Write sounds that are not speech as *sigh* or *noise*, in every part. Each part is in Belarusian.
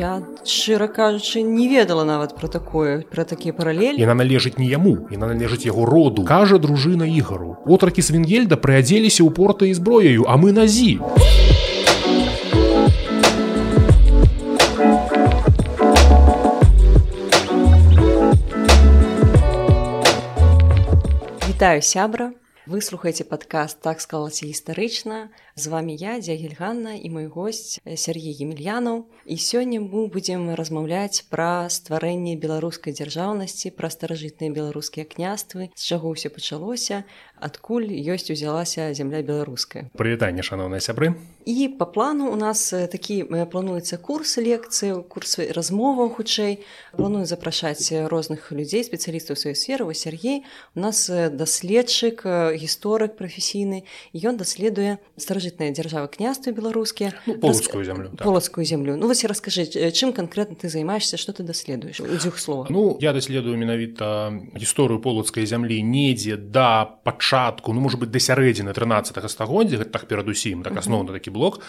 я шчыра кажучы не ведала нават про такое про такія паралелі яна належыць не яму яна належыць яго роду. Кажа дружына ігару отракі свінгельда прыадзеліся ў порта і зброяю а мы на зі Вітаю сябра выслухайце падкаст так склалася гістарычна з вами я дзягельганна і мой гость Сергей емельянаў і сёння мы будзем размаўляць пра стварэнне беларускай дзяржаўнасці пра старажытныя беларускія княствы з чаго ўсё пачалося адкуль ёсць узялася зямля беларуская прывітанне шаноўныя сябры і по плану у нас такі плануецца курс лекцыі курсы размоваў хутчэй планую запрашаць розных людзей спецыялістаў сваёй сферы вось Сергей у нас даследчык гісторык прафесійны ён даследуе старажытныя дзяржавы княствы беларускія ну, полацкую зямлю так. полацкую зямлю ну вось раскажы чым канкрэтна ты займаешься что ты даследуеш дзвюх слова ну я даследую менавіта гісторыю полацкай зямлі недзе да пачатку ну может быть да сярэдзіны 13 стагоддзя так перадусім так асноўна такі блок.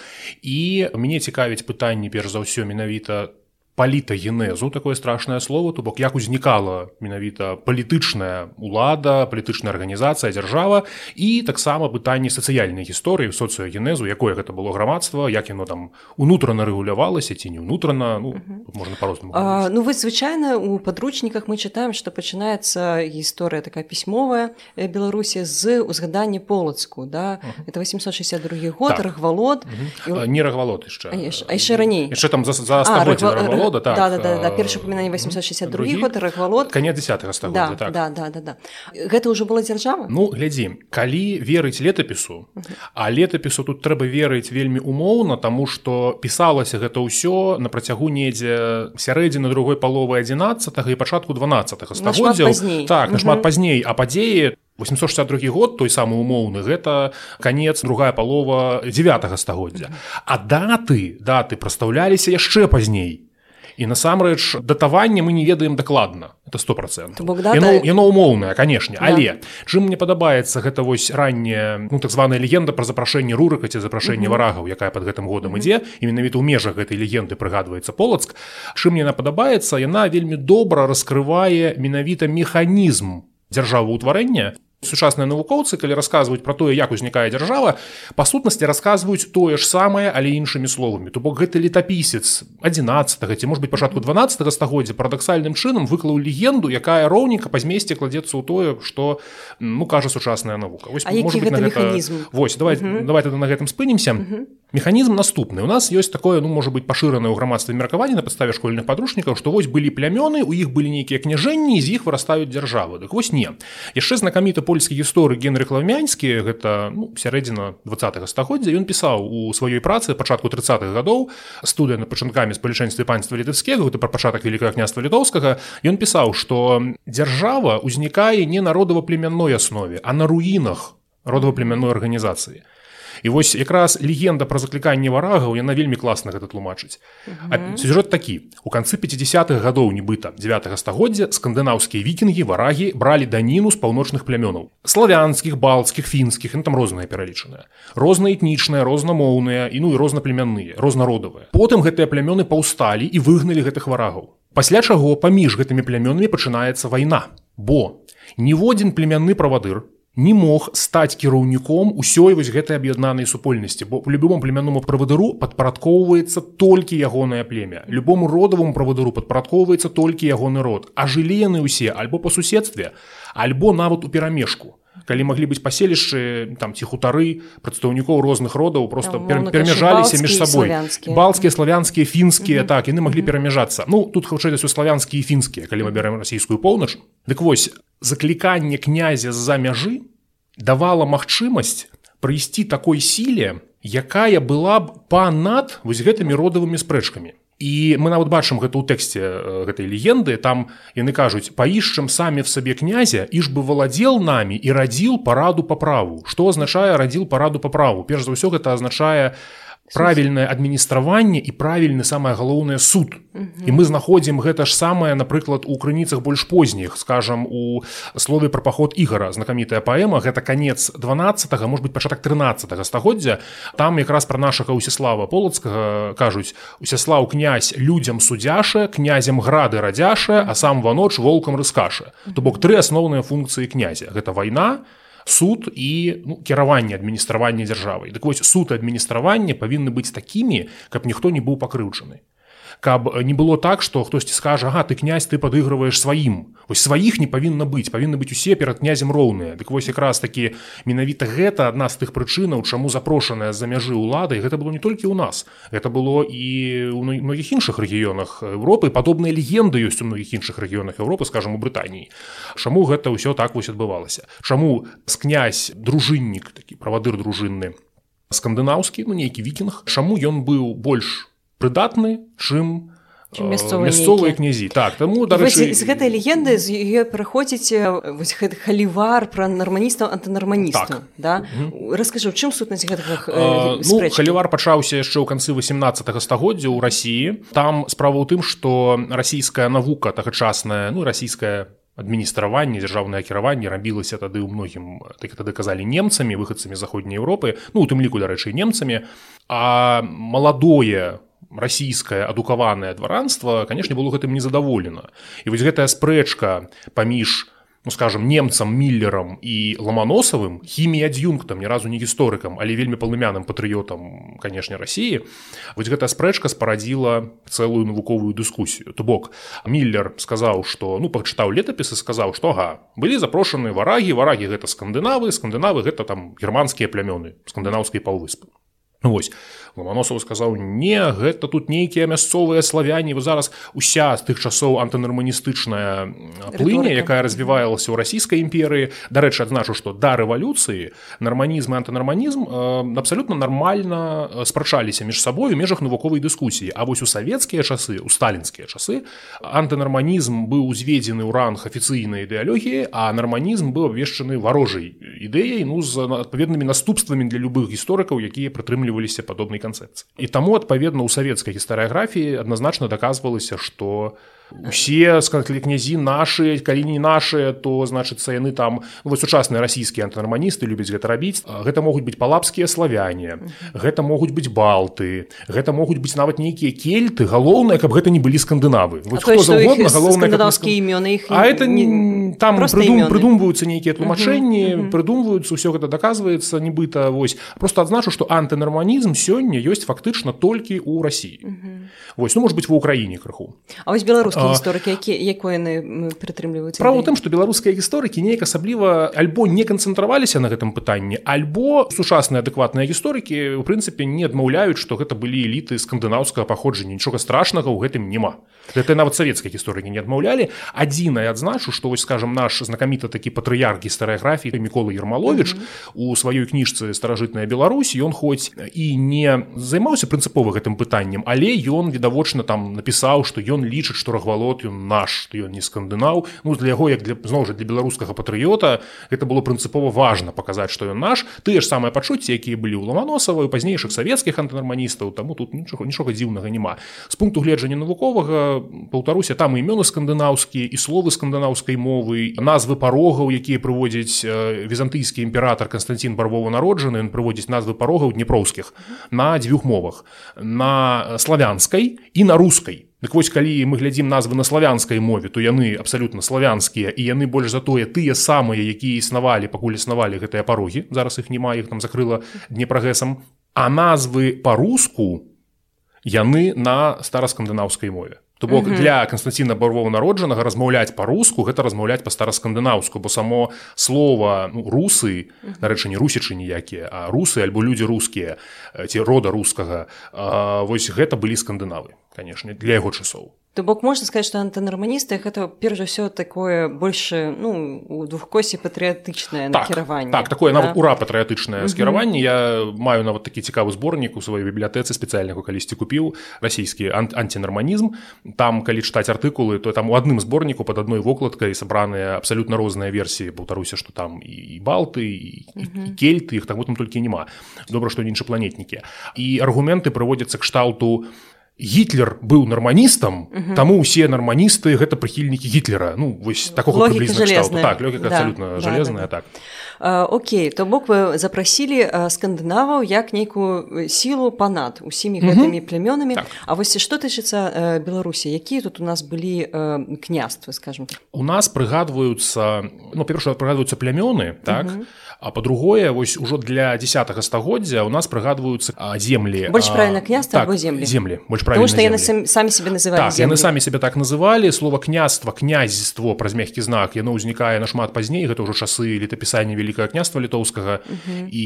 І мне цікавіць пытанні перш за ўсё менавіта палітагенезу такое страшное слово то бок як узнікала менавіта палітычная улада палітычная арганізацыя дзяржава і таксама пытанне сацыяльнай гісторыі соцыягенезу якое гэта было грамадства як яно там унутрана рэгулявалася ці не ўнутрана ну, можна по-рознаму ну вы звычайна у падручніках мы чытаем што пачынаецца гісторыя такая пісьмовая э, беларусі з узгадання полацку да? Uh -huh. это 862 год так. рахвалот uh -huh. і... не рахвалот яшчэ. Яшчэ раней. Яшчэ там за, за рахвал года так да, да, да, да. першы упамінанне 862 год рахвалот канец 10 стагоддзя да, так. да, да, да, да. гэта ўжо была дзяржава? Ну глядзі калі верыць летапісу а летапісу тут трэба верыць вельмі умоўна таму што пісалася гэта ўсё на працягу недзе сярэдзіны другой паловы 11 і пачатку 12 стагоддзя так нашмат пазней. А падзеі 862 год той самы умоўны гэта конец другая палова 9 стагоддзя. А даты даты прастаўляліся яшчэ пазней і насамрэч датаванне мы не ведаем дакладна. Это сто процент яно умоўнае канешне. Да. але чым мне падабаецца гэта вось ранняе ну так званая легенда пра запрашэнне рурыка ці запрашэнне варагаў якая под гэтым годам ідзе і менавіта ў межах гэтай легенды прыгадваецца полацк. Чым яна падабаецца? Яна вельмі добра раскрывае менавіта механізм дзяржаваўтварэння сучасныя навукоўцы калі расказваюць пра тое як узнікае дзяржава па сутнасці расказваюць тое ж самае але іншымі словамі. То бок гэты летапісец 11 ці может быть пачатку 12 стагоддзя парадаксальным чынам выклаў легенду якая роўніка па змесце кладзецца ў тое што ну кажа сучасная навука. Вось, гэта гэта... Вось давай давай на гэтым спынемся механізм наступны. У нас ёсць такое ну можа быть пашырана ў грамадстве меркаванне на падставе школьных падручнікаў што вось былі плямёны у іх былі нейкія княжэнні з іх вырастаюць дзяржавы. Дык вось не. Яшчэ знакаміты польскі гісторык генры клавмянскі гэта ну, сярэдзіна два стагоддзя ён пісаў у сваёй працы пачатку 30-х гадоў студыя на пачынкамі з палічэнстве панства літавскega гэта пра пачатак великкага княства літоўскага ён пісаў што дзяржава ўзнікае не народава-племянной аснове а на руінах родава-племянной арганізацыі і вось якраз легенда пра закліканне варагаў яна вельмі класна гэта тлумачыць. Сюжэт такі. У канцы 50-х гадоў нібыта 9 стагоддзя скандынаўскія вікінгі варагі бралі даніну з паўночных плямёнаў. Славянскіх балцкіх фінскіх ну, там розныя пералічаныя рознаэтнічныя рознамоўныя і ну і рознаплемянныя рознародавыя. Потым гэтыя плямёны паўсталі і выгналі гэтых варагаў. Пасля чаго паміж гэтымі плямёнамі пачынаецца вайна. Бо ніводзін племянны правадыр не мог стаць кіраўніком усёй вось гэтай аб'яднанай супольнасці бо любому племянному правадыру падпарадкоўваецца толькі ягонае племя. Любому родавому правадыру падпарадкоўваецца толькі ягоны род. А жылі яны ўсе альбо па суседстве альбо нават у перамежку калі маглі быць паселішчы там ці хутары прадстаўнікоў розных родаў просто пер, перамяжаліся між сабой. балцкія славянскія фінскія так яны маглі перамяжацца. Ну тут хутчэй у славянскія фінскія калі мы бярем расійскую поўнач. Дык вось закліканне князя з-за мяжы давала магчымасць прыйсці такой сіле якая была б па-над вось гэтымі родавымі спрэчкамі і мы нават бачым гэта ў тэксце гэтай легенды. Там яны кажуць паішчым самі в сабе князя іж бы валадзел намі і радзіл параду па праву што азначае радзіл параду па праву перш за ўсё гэта азначае правільнае адміністраванне і правільны самае галоўнае суд. І мы знаходзім гэта ж самае напрыклад у крыніцах больш позніх скажам у слове пра паход ігара знакамітая паэма гэта канец 12 может быть пачатак 13 стагоддзя. Там якраз пра нашага усеслава полацкага кажуць усеслаў князь людзям судзяша князем грады радзяша а сам ваноч волкам рыскаша то бок тры асноўныя функцыі князя. Гэта вайна то суд і ну, кіраванне адміністравання дзяржавай дык вось суд адміністравання павінны быць такімі каб ніхто не быў пакрыўчаны каб не было так што хтосьці скажа ага ты князь ты падыгрываеш сваім вось сваіх не павінна быць павінны быць усе перад князем роўныя. Дык вось якраз такі менавіта гэта адна з тых прычынаў чаму запрошаная за мяжы ўлады гэта было не толькі ў нас гэта было і ў многіх іншых рэгіёнах Европы. Падобныя легенды ёсць у многіх іншых рэгіёнах Европы скажем у Брытаніі. Чаму гэта ўсё так вось адбывалася? Чаму з князь дружыннік такі правадыр дружынны скандынаўскі ну нейкі вікінг чаму ён быў больш прыдатны чым мясцовыя князі. Так таму дарэчы... з гэтай легенды з яе праходзіць гэты халівар пра нарманістаў антынарманістаў так. да? раскажу чым сутнасць гэтага ну, халівар пачаўся яшчэ ў канцы 18 стагоддзя ў рассіі там справа ў тым што расійская навука тагачасная ну расійская адміністраванне дзяржаўнае кіраванне рабілася тады ў многім так тады казалі немцамі выхадцамі заходняй Еўропы ну у тым ліку дарэчы немцамі. А маладое расійскае адукаванае дваранства канешне было гэтым незадаволена і вось гэтая спрэчка паміж ну скажем немцам міллерам і ламаносавым хімі ад'юнктам ні разу не гісторыкам але вельмі палымяным патрыётам канешне рассіі вось гэтая спрэчка спарадзіла цэлую навуковую дыскусію. То бок міллер сказаў што ну пачытаў летапісы сказаў што ага былі запрошаны варагі варагі гэта скандынавы скандынавы гэта там германскія плямёны скандынаўскай паўвыспы вось. Ламаносаў сказаў не гэта тут нейкія мясцовыя славяне вы зараз уся з тых часоў антынарманістычная плыня якая развівалася ў расійскай імперыі. Дарэчы адзначу што да рэвалюцыі нарманізм антынарманізм абсалютна нармальна спрачаліся між сабою межах навуковай дыскусіі. А вось у савецкія часы у сталінскія часы антынарманізм быў узведзены ў ранг афіцыйнай ідэалогіі а нарманізм быў абвешчаны варожай ідэяй ну з адпаведнымі наступствамі для любых гісторыкаў якія прытрымліваліся падобнай канцэпцыі. І таму адпаведна ў савецкай гістарыяграфіі адназначна даказвалася што усе сказали князі наши калі не наши то значыцца яны там ну, сучасныя расійскія антынарманісты любяць гэта рабіць гэта могуць быць палапскія славяне гэта могуць быць балты гэта могуць быць нават нейкія кельты. Галоўнае каб гэта не былі скандынавы. Імёны а это не там прыдум, прыдумваюцца нейкія тлумачэнні прыдумваюцца ўсё гэта даказваецца нібыта вось. Просто адзначу што антынарманізм сёння ёсць фактычна толькі ў рассіі Вось ну может быть ва ўкраіне крыху. А вось беларус гісторыкі які якое яны прытрымліваюць справа ў тым што беларускія гісторыкі неяк асабліва альбо не канцэнтраваліся на гэтым пытанні альбо сучасныя адэкватныя гісторыкі у прынцыпе не адмаўляюць што гэта былі эліты скандынаўскага паходжання. Нічога страшнага ў гэтым няма. Гэта нават савецкай гісторыкі не адмаўлялі. Адзінае адзначу што вось скажем наш знакаміта такі патрыярх гістарыяграфіі мікола ермалович у сваёй кніжцы старажытная Беларусь ён хоць і не займаўся прынцыпова гэтым пытаннем але ён відавочна там напісаў што ён лічыць што рагва рахвалот ён наш ён не скандынаў. Ну для яго як для зноў жа для беларускага патрыёта гэта было прынцыпова важна паказаць што ён наш. Тыя ж самыя пачуцці якія былі ў ламаносава пазнейшых савецкіх антынарманістаў таму тут нічога нічога дзіўнага няма. З пункту гледжання навуковага паўтаруся там імёны скандынаўскія і словы скандынаўскай мовы назвы парогаў якія прыводзяць візантыйскі імператор Константин барвова народжаны ён прыводзіць назвы парогаў днепроўскіх на дзвюх мовах. На славянскай і на рускай Дык вось калі мы глядзім назвы на славянскай мове, то яны абсалютна славянскія і яны больш затое тыя самыя, якія існавалі, пакуль існавалі гэтыя парогі. зараз іх няма іх там закрыла днепрагэсам. А назвы па-руску яны на стараскандынаўскай мове. То бок mm -hmm. для Канстанціна барвова народжанага размаўляць па-руску гэта размаўляць па-стараскандынаўску, бо само слова ну, русы, дарэчы, не русічы ніякія, а русы альбо людзі рускія ці рода рускага, вось гэта былі скандынавы канешне для яго часоў То бок можна сказаць, што антынарманісты гэта перш за ўсё такое больше ну у двухкосе патрыятычнае так, накіраванне. так такое да? нават ура патрыятычнае скіраванне. Я маю нават такі цікавы зборнік у сваёй бібліятэцы спецыяльнага калісьці купіў расійскі ант антинарманізм. Там калі чытаць артыкулы то там у адным зборніку под адной вокладкай сабраныя абсалютна розныя версіі. Паўтаруся што там і балты і, і кельты іх там там толькі няма. Добра што іншапланетнікі. І аргументы прыводзяцца кшталту гітлер быў нарманістам угу. таму ўсе нарманісты гэта прыхільнікі гітлера ну вось такого так да, абсолютно да, жалезная да, да. так Окей то бок вы запрасілі скандынаваў як нейкую сілу панад усімі гэтымі плямёнамі так. А вось што тычыцца беларусі якія тут у нас былі княствы скажем так? у нас прыгадваюцца ну перша прыгадваюцца плямёны так угу. А по-другое вось ужо для 10 стагоддзя у нас прыгадваюцца землі. Больш правильно княства так, землі? землі больш правильно что яны самі себе называлі так, яны самі себе так называлі. Слова княства князьство праз мягкі знак яно ўзнікае нашмат пазней. Гэта ўжо часы летапісання великкае княства літоўскага. І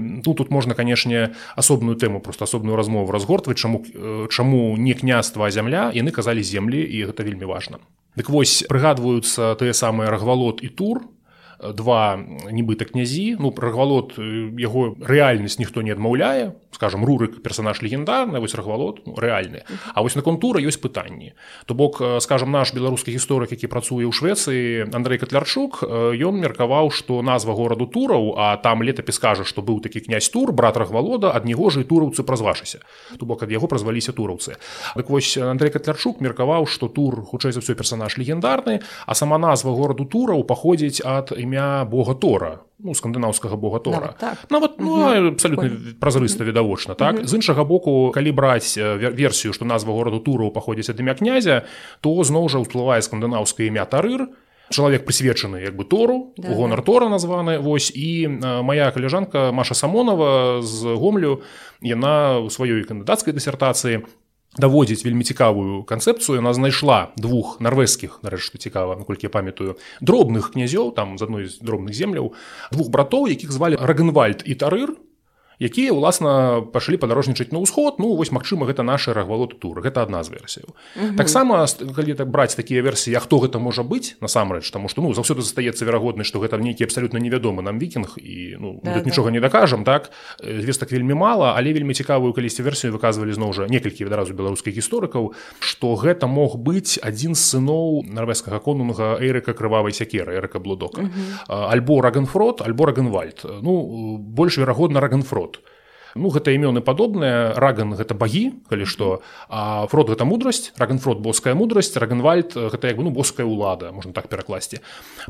ну тут можна канешне асобную тэму просто асобную размову разгортваць чаму чаму не княства зямля яны казалі землі і гэта вельмі важна. Дык вось прыгадваюцца тыя самыя рагвалот і тур два нібыта князі ну рагвалот яго рэальнасць ніхто не адмаўляе. Скажем рурык персонаж легендарны вось рагвалот ну, рэальны. А вось на контура ёсць пытанні. То бок скажем наш беларускі гісторык які працуе ў швецыі Андрей катлярчук ён меркаваў што назва гораду тураў а там летапіс кажа што быў такі князь тур брат рагвалода ад него ж і тураўцы празвашыся то бок ад яго празваліся тураўцы так вось Андрей катлярчук меркаваў што тур хутчэй за ўсё персонаж легендарны а сама назва гораду тураў паходзіць ад імя імя бога тора ну скандынаўскага бога тора так. нават ну, угу. абсалютна празрыста відавочна так угу. з іншага боку калі браць версію што назва гораду туру паходзіць ад імя князя то зноў жа ўсплывае скандынаўскае імя тарыр чалавек прысвечаны як бы тору да, гонар да. тора названы вось і моя каляжанка маша самонова з гомлю яна у сваёй кандыдацкай дысертацыі даводзіць вельмі цікавую канцэпцыю. Яна знайшла двух нарвежскіх нарэшты цікава наколькі я памятаю дробных князёў там з адной з дробных земляў двух братоў якіх звалі рагенвальд і тарыр якія ўласна пашлі падарожнічаць на ўсход. Ну вось магчыма гэта наша рагвалот тур. Гэта адна з версіяў таксама калі так браць такія версіі хто гэта можа быць насамрэч таму што ну заўсёды застаецца верагоднасць што гэта нейкі абсалютна невядомы нам вікінг і ну, да, нічога да. не дакажам так? Звестак вельмі мала але вельмі цікавую калісьці версію выказвалі зноў жа некалькі відразу беларускіх гісторыкаў што гэта мог быць адзін з сыноў нарвежскага конунга эрыка крывавай сякера эрыка блудок альбо раганфрот альбо рагенвальд ну больш верагодна раганфрот Ну гэта імёны падобныя. Раган гэта багі калі што. А фрод гэта мудрасць раганфрод боская мудрасць рагенвальд гэта як бы ну боская ўлада можна так перакласці.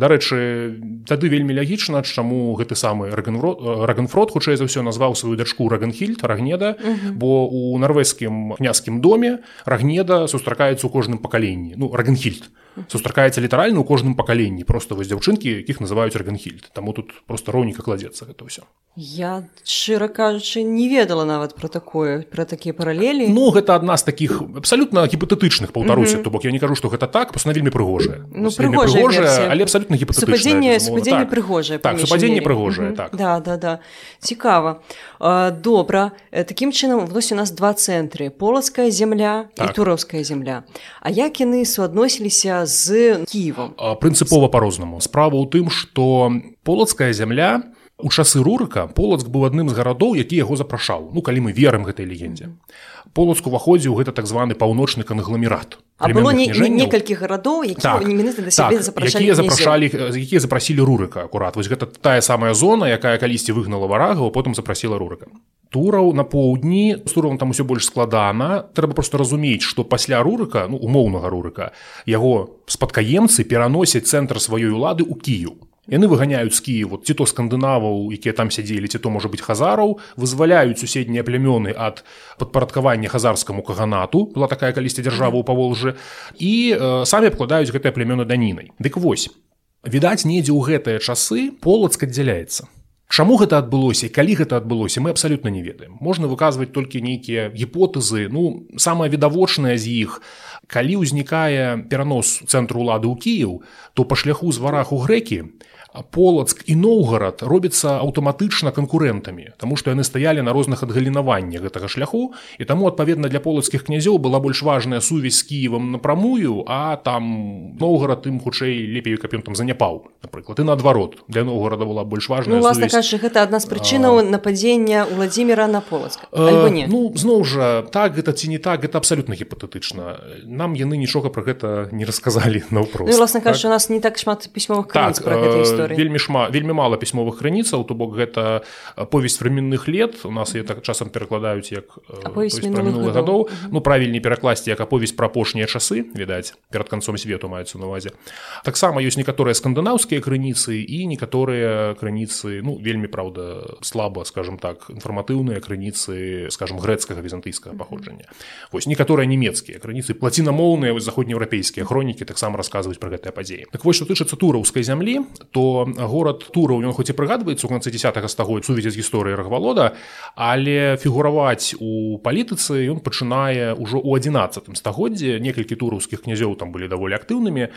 Дарэчы тады вельмі лягічна чаму гэты самы раганфрод хутчэй за ўсё назваў сваю дачку рагенхільд рагнеда бо у нарвежскім княскім доме рагнеда сустракаецца ў кожным пакаленні. Ну рагенхільд сустракаецца літаральна ў кожным пакаленні. Просто вось дзяўчынкі якіх называюць арганхільд. Таму тут просто роўніка кладзецца гэта ўсё. Я шчыра кажучы не ведала нават про такое про такія паралелі. Ну гэта адна з таких абсалютна гіпатэтычных паўтаруся mm -hmm. то бок я не кажу што гэта так просто вельмі прыгожая. Ну, прыгожая але абсалютна гіпатэтычнае так. прыгожае так, супадзенне прыгожае так. Да да да. Цікава. Добра. Э, такім чынам вось у нас два цэнтры. Полацкая земля так. і тураўская земля. А як яны суадносіліся з Киевом. Прынцыпова по-рознаму справа ў тым что полацкая зямля у часы рурыка полацк быў адным з гарадоў які яго запрашаў. Ну калі мы верым гэтай легендзе. Полацк уваходзіў гэта так званы паўночны канагламерат было не, не, некалькі гарадоў так, так, якія запрашалі якія запрасілі рурыка акурат. Вось гэта тая самая зона якая калісьці выгнала варага потым запрасіла рурыка. Тураў на поўдні з турам там усё больш складана. Трэба просто разумець што пасля рурыка ну умоўнага рурыка яго спадкаемцы пераносяць цэнтр сваёй улады ў кію яны выганяюць з кіі вот ці то скандынаваў якія там сядзелі ці то можа быть хазараў вызваляюць суседнія плямёны ад падпарадкавання хазарскаму каганату. Была такая калісьці дзяржава ў паволжы і э, самі абкладаюць гэтыя плямёны данінай. Дык вось відаць недзе ў гэтыя часы полацк аддзяляецца. Чаму гэта адбылося калі гэта адбылося мы абсалютна не ведаем. Можна выказваць толькі нейкія гіпотэзы. Ну самая відавочная з іх калі ўзнікае перанос цэнтру улады ў Кіяў то па шляху з варах у грэкі полацк і ноўгарад робіцца аўтаматычна канкурэнтамі Таму што яны стаялі на розных адгалінаваннях гэтага шляху і таму адпаведна для полацкіх князёў была больш важная сувязь з кіевам напрамую а там ноўгарад ім хутчэй лепей каб ён там заняпаў. Напрыклад і наадварот для ноўгарада была больш важная ну, кажучы, гэта адна з прычынаў нападзення владимира на полацк ну зноў жа так гэта ці не так гэта абсалютна гіпатэтычна. Нам яны нічога про гэта не расказалі *laughs* наўпрост. Ну, власна кажучы так? у нас не так шмат пісьмовых так, гэта гісторыі вельмі шмат вельмі мала пісьмовых крыніцаў то бок гэта повесть временных лет у нас я так часам перакладаюць як мінулых гадоў ну правільней перакласці як аповесць пра апошнія часы відаць перад канцом свету маецца на увазе таксама ёсць некаторыя скандынаўскія крыніцы і некаторыя крыніцы ну вельмі праўда слаба скажем так інфарматыўныя крыніцы скажем грэцкага візантыйскага паходжання. Вось некаторыя нямецкія крыніцы плацінамоўныя заходнееўрапейскія хронікі таксама расказваюць пра гэтыя падзеі. Так вось што тычыцца тураўскай зямлі то горад тураў ён хоць і прыгадваецца ў канцы 10 стагоддзя сувязі з гісторыяй рагвалода але фігураваць у палітыцы ён пачынае ўжо ў 11 стагоддзе некалькі тураўскіх князёў там былі даволі актыўнымі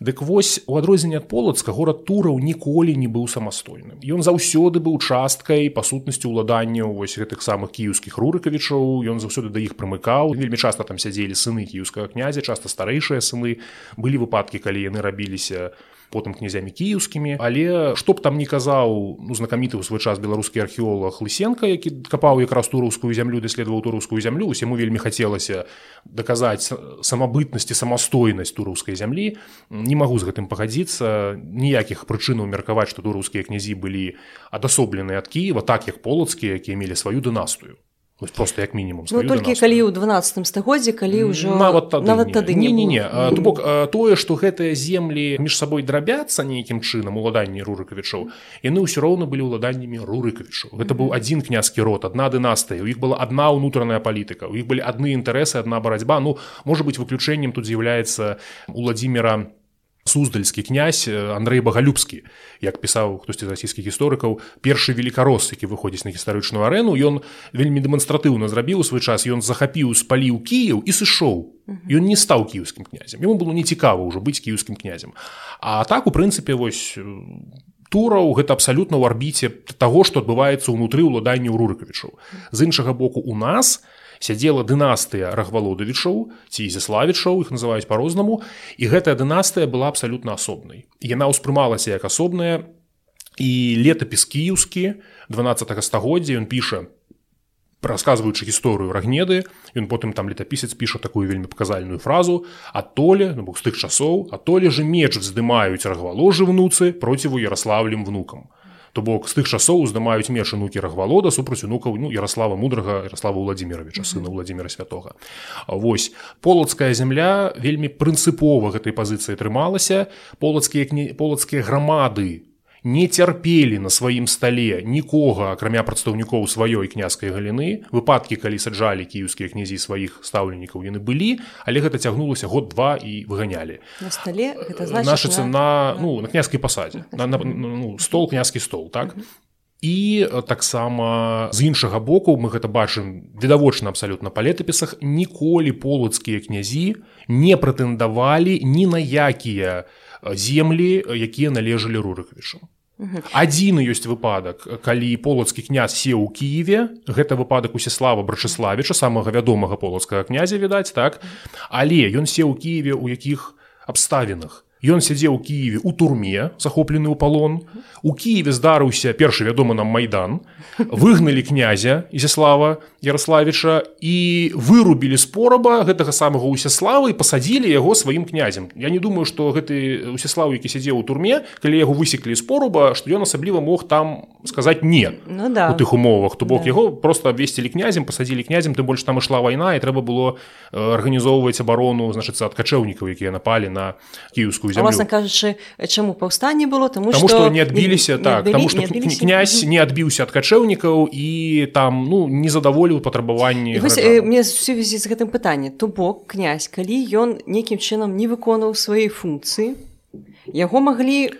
Дык вось у адрозненне ад полацка горад тураў ніколі не быў самастойным. Ён заўсёды быў часткай па сутнасці ўладанняў вось гэтых самых кіеўскіх рурыкавічоў, ён заўсёды да іх прымыкаў. вельмі часта там сядзелі сыны кіеўскага князя, часта старэйшыя сыны былі выпадкі, калі яны рабіліся потым князямі кіеўскімі. Але што б там не казаў ну знакаміты ў свой час беларускі археолог лысенко які капаў якраз тураўскую зямлю даследаваў тураўскую зямлю усяму вельмі хацелася даказаць самабытнасці самастойнасць тураўскай зямлі. Не магу з гэтым пагадзіцца. Ніякіх прычынаў меркаваць што тураўскія князі былі адасоблены ад Кіева так як полацкія якія мелі сваю дынастыю Вось просто як мінімум ну, толькі калі ў 12 стагоддзе калі ўжо нават тады, нават тады не, не, не, не. то бок тое што гэтыя землі між сабой драбяцца нейкім чынам уладанні рурыкавічоў яны ўсё роўна былі ўладаннямі рурыкавічу гэта быў адзін князькі род адна дынастыя у іх была адна ўнутраная палітыка у іх былі адны інтарэсы адна барацьба. Ну можа быць выключэннем тут з'яўляецца уладзіміра суздальскі князь Андрей багалюбскі як пісаў хтосьці з расійскіх гісторыкаў першы велікарос які выходзіць на гістарычную арэну ён вельмі дэманстратыўна зрабіў свой час ён захапіў спаліў кіяў і сышоў. Ён не стаў кіеўскім князем. Яму было нецікава ўжо быць кіеўскім князем. А так у прынцыпе вось тураў гэта абсалютна ў арбіце таго што адбываецца ўнутры ўладанняў рурыкавічаў. З іншага боку у нас у сядзела дынастыя рахвалодавічаў ці зіславічаў іх называюць по-рознаму і гэтая дынастыя была абсалютна асобнай. Яна ўспрымалася як асобная і летапіс кіеўскі 12 стагоддзя ён піша расказваючы гісторыю рагнеды ён потым там летапісец піша такую вельмі паказальную фразу а толе на бок з тых часоў а толе же меч вздымаюць рагваложы внуцы проціву ярославлем внукам то бок з тых часоў уздымаюць меч нукі рагвалода супраць унукаў ну ярослава мудрага ярослава владимировича сына владимира святого Вось полацкая земля вельмі прынцыпова гэтай пазіцыі трымалася. Полацкія полацкія грамады не цярпелі на сваім стале нікога акрамя прадстаўнікоў сваёй княскай галіны. Выпадкі калі саджалі кіеўскія князі сваіх стаўленнікаў яны былі але гэта цягнулася год два і выганялі. На стале значыцца на... на ну на княскай пасадзе на, на, на ну, стол княскі стол так? І таксама з іншага боку мы гэта бачым відавочна абсалютна па летапісах ніколі полацкія князі не прэтэндавалі ні на якія землі якія належалі рурыкавічам адзіны ёсць выпадак калі полацкі князь сеў у кіеве гэта выпадак усеслава брачыславіча самага вядомага полацкага князя відаць так? Але ён сеў у кіеве у якіх абставінах Ён сядзеў у Киеве у турме захоплены ў палон. У Киеве здарыўся першы вядомы нам майдан. выгналі князя Ізяслава Ярославіча і вырубілі спораба гэтага самага Усяславы і пасадзілі яго сваім князем. Я не думаю, што гэты Усяслав, які сядзеў у турме, калі яго высеклі спораба, што ён асабліва мог там сказаць не ну, да. у тых умовах, то бок да. яго просто абвесцілі князем, пасадзілі князем, тым больш там ішла вайна і трэба было арганізоўваць абарону значыцца ад качэўнікаў, якія напалі на кіевскую зямлю власна кажучы чаму паўстанне было тому что, что не адбіліся не, так не тому что князь не адбіўся ад качэўнікаў і там ну не задаволіў патрабаванні мне сувязі з гэтым пытанне то бок князь калі ён нейкім чынам не выконаў сваёй функцыі яго маглі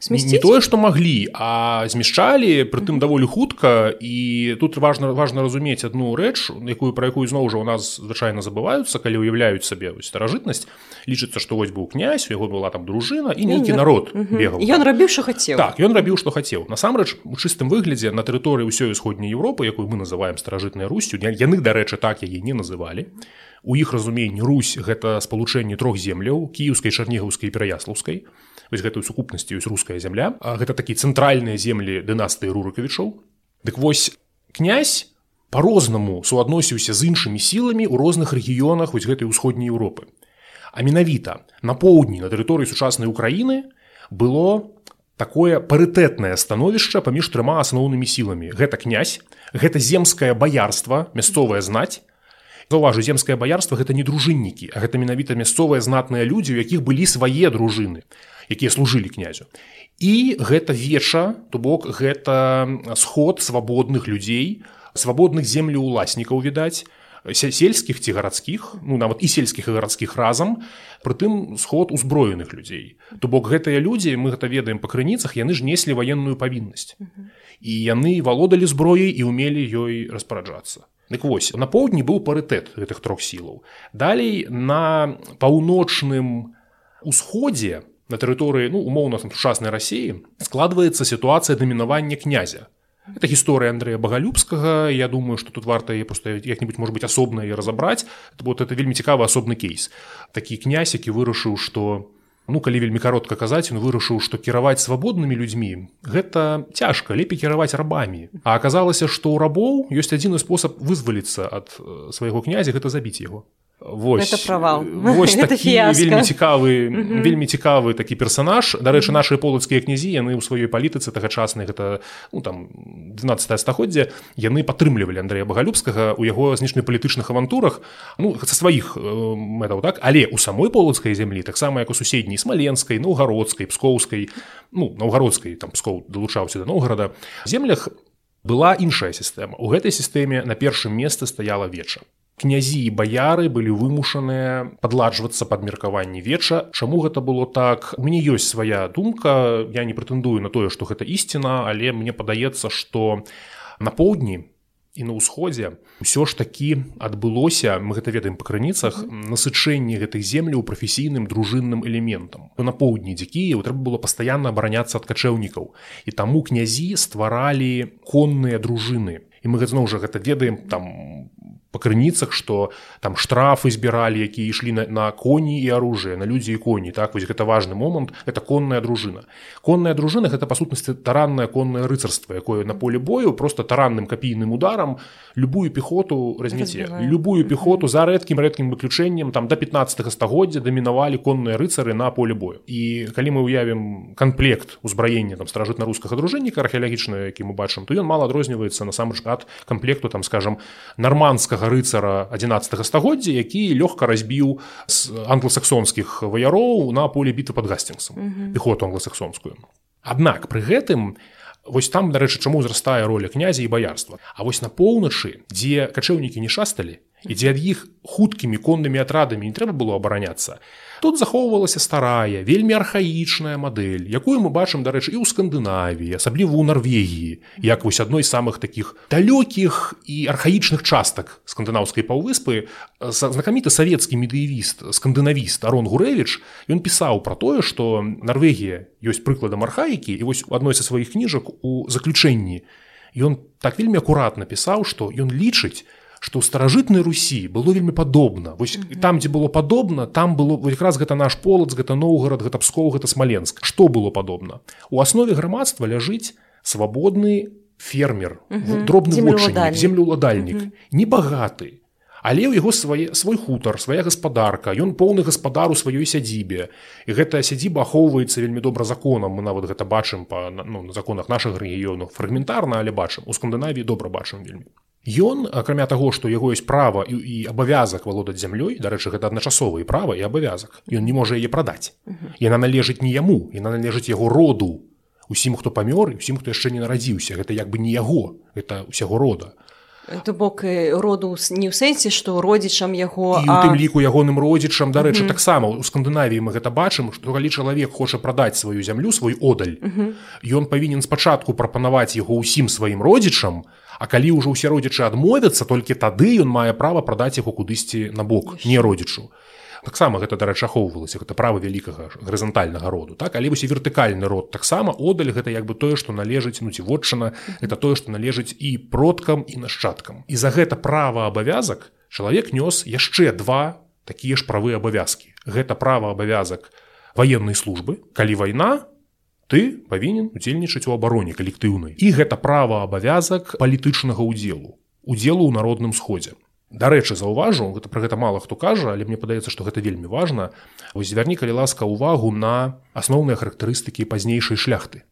Смесціць? не тое што маглі а змяшчалі прытым даволі хутка і тут важна важна разумець одну рэч якую пра якую зноў жа у нас звычайна забываюцца калі ўяўляюць сабе старажытнасць лічыцца што вось быў князь у яго была там дружына і нейкі народ бегаў. Ён рабіў що хацеў. Так ён рабіў што хацеў. Насамрэч у чыстым выглядзе на тэрыторыі ўсёй усходняй Еўропы якую мы называем старажытнай русцю яны дарэчы так яе не называлі. У іх разуменні Русь гэта спалучэнне трох земляў кіеўскай чарнігаўскай пераяслаўскай вось гэтую сукупнасці ёсць руская зямля гэта такі цэнтральныя землі дынастыі рурыкавічоў Дык вось князь по-рознаму суадносіўся з іншымі сіламі ў розных рэгіёнах вось гэтай усходняй Еўропы А менавіта на поўдні на тэрыторыі сучаснай Украіны было такое парытэтнае становішча паміж трыма асноўнымі сіламі. Гэта князь гэта земскае баярства мясцовая знаць заўважу земскае баярства гэта не дружыннікі а гэта менавіта мясцовыя знатныя людзі у якіх былі свае дружыны якія служылі князю. І гэта веча то бок гэта сход свабодных людзей свабодных землю уласнікаў відаць сельскіх ці гарадскіх ну нават і сельскіх і гарадскіх разам прытым сход узброеных людзей. То бок гэтыя людзі мы гэта ведаем па крыніцах яны ж неслі ваенную павіннасць. І яны валодалі зброяй і умелі ёй распараджацца. Дык вось на поўдні быў парытэт гэтых трох сілаў. Далей на паўночным усходзе на тэрыторыі ну умоўна там сучаснай рассіі складваецца сітуацыя дамінавання князя это гісторыя Андрэя багалюбскага Я думаю что тут варта просто як-нибудь может быть асобна і разабраць вот это вельмі цікавы асобны кейс. Такі князь які вырашыў что ну калі вельмі каротка казаць ён вырашыў што кіраваць свабоднымі людзьмі гэта цяжка лепей кіраваць рабамі. А аказалася што ў рабоў ёсць адзіны спосаб вызваліцца ад свайго князя гэта забіць яго Вось, правал *laughs* вось такі вельмі цікавы вельмі цікавы такі персонаж. Дарэчы наши полацкія князі яны ў сваёй палітыцы тагачаснай гэта ну, там 12 стагоддзя яны падтрымлівалі Андрэя багалюбскага у яго знешне палітычных авантурах ну са сваіх э, мэтаў так? Але у самой полацкай зямлі таксама як у суседняй смаленскай наўгародскай пскоўскай ну наўгародскай там пскоў далучаўся да новгорода землях была іншая сістэма. У гэтай сістэме на першым месцы стаяла веча князі і баяры былі вымушаныя падладжвацца пад меркаванні веча. Чаму гэта было так? Мне ёсць свая думка. Я не прэтэндую на тое што гэта ісціна але мне падаецца што на поўдні і на ўсходзе ўсё ж такі адбылося мы гэта ведаем па крыніцах насычэнне гэтай землі ў прафесійным дружынным элементам. На поўдні дзе Кіеў трэба было пастаянна абараняцца ад качэўнікаў. І таму князі стваралі конныя дружыны. І мы зноў жа гэта ведаем там крыніцах што там штрафы збіралі якія ішлі на, на коні і оружие на людзі і коні так? Вось гэта важны момант это конная дружына конная дружына гэта па сутнасці тараннае коннае рыцарства якое на поле бою просто таранным капійным ударам любую пехоту размеце любую пехоту за рэдкім рэдкім выключэннем там до 15 стагоддзя дамінавалі конныя рыцары на поле бою і калі мы уявім комплект узбраення там стражытна-рускага дружынніка археалагічна які мы бачым то ён мала адрозніваецца насамрэч ад комплекту там скажем нормандскага рыцара 11 стагоддзя які лёгка разбіў з англосаксонскіх ваяроў на поле біты под гасцінгсом пехоту англосаксонскую Аднак пры гэтым вось там дарэчы чаму ўзрастае роля князя і баярства. А вось на поўначы дзе качэўнікі не шасталі і дзе ад іх хуткімі коннымі атрадамі не трэба было абараняцца Тут захоўвалася старая, вельмі архаічная мадэль, якую мы бачым, дарэчы, і ў Скандынавіі, асабліва ў Нарвегіі, як вось адной з самых такіх далёкіх і архаічных частак скандынаўскай паўвыспы знакаміты савецкі медыявіст, скандынавіст Арон Гурэвіч, ён пісаў пра тое, што Нарвегія ёсць прыкладам архаікі і вось у адной са сваіх кніжак у заключэнні. Ён так вельмі акуратна пісаў, што ён лічыць, што ў старажытнай Русі было вельмі падобна. Вось mm -hmm. там дзе было падобна там было якраз гэта наш полац гэта Ноўгарад гэта пскоў гэта смаленск. Што было падобна? У аснове грамадства ляжыць свабодны фермер mm -hmm. дробны землеўладальнік. mm -hmm. небагаты. Але ў яго свае свой хутар свая гаспадарка. Ён поўны гаспадар у сваёй сядзібе. І гэтая сядзіба ахоўваецца вельмі добра законам. Мы нават гэта бачым па ну, на законах наших рэгіёнаў. Фрагментарна але бачым. У скандынаві добра бачым вельмі Ён акрамя таго, што яго ёсць права і, і абавязак валодаць зямлёй, дарэчы, гэта адначасовы права і абавязак. Ён не можа яе прадаць. Яна належыць не яму, яна належыць яго роду. Усім, хто памёр і усім, хто яшчэ не нарадзіўся, гэта як бы не яго, это ўсяго рода. то бок роду не ў сэнсе што родзічам яго і а... тым ліку ягоным родзічам дарэчы таксама у скандынавіі мы гэта бачым што калі чалавек хоча прадаць сваю зямлю свой одаль ён павінен спачатку прапанаваць яго ўсім сваім родзічам А калі ўжо ўсе родзічы адмовяцца толькі тады ён мае права прадаць яго кудысьці на бок не родзічу. Таксама гэта дарэчы ахоўвалася гэта права вялікага гарызантальнага роду так? Але вось і вертыкальны род таксама одаль гэта як бы тое што належыць ну ці вотчына это тое што належыць і продкам і нашчадкам. І за гэта права абавязак чалавек нёс яшчэ два такія ж правы абавязкі. Гэта права абавязак военной службы калі вайна ты павінен удзельнічаць у абароне калектыўнай і гэта права абавязак палітычнага ўдзелу удзелу ў народным сходзе Дарэчы, заўважу, гэта пра гэта мала хто кажа, але мне падаецца, што гэта вельмі важна. Вось звярні калі ласка ўвагу на асноўныя характарыстыкі пазнейшай шляхты.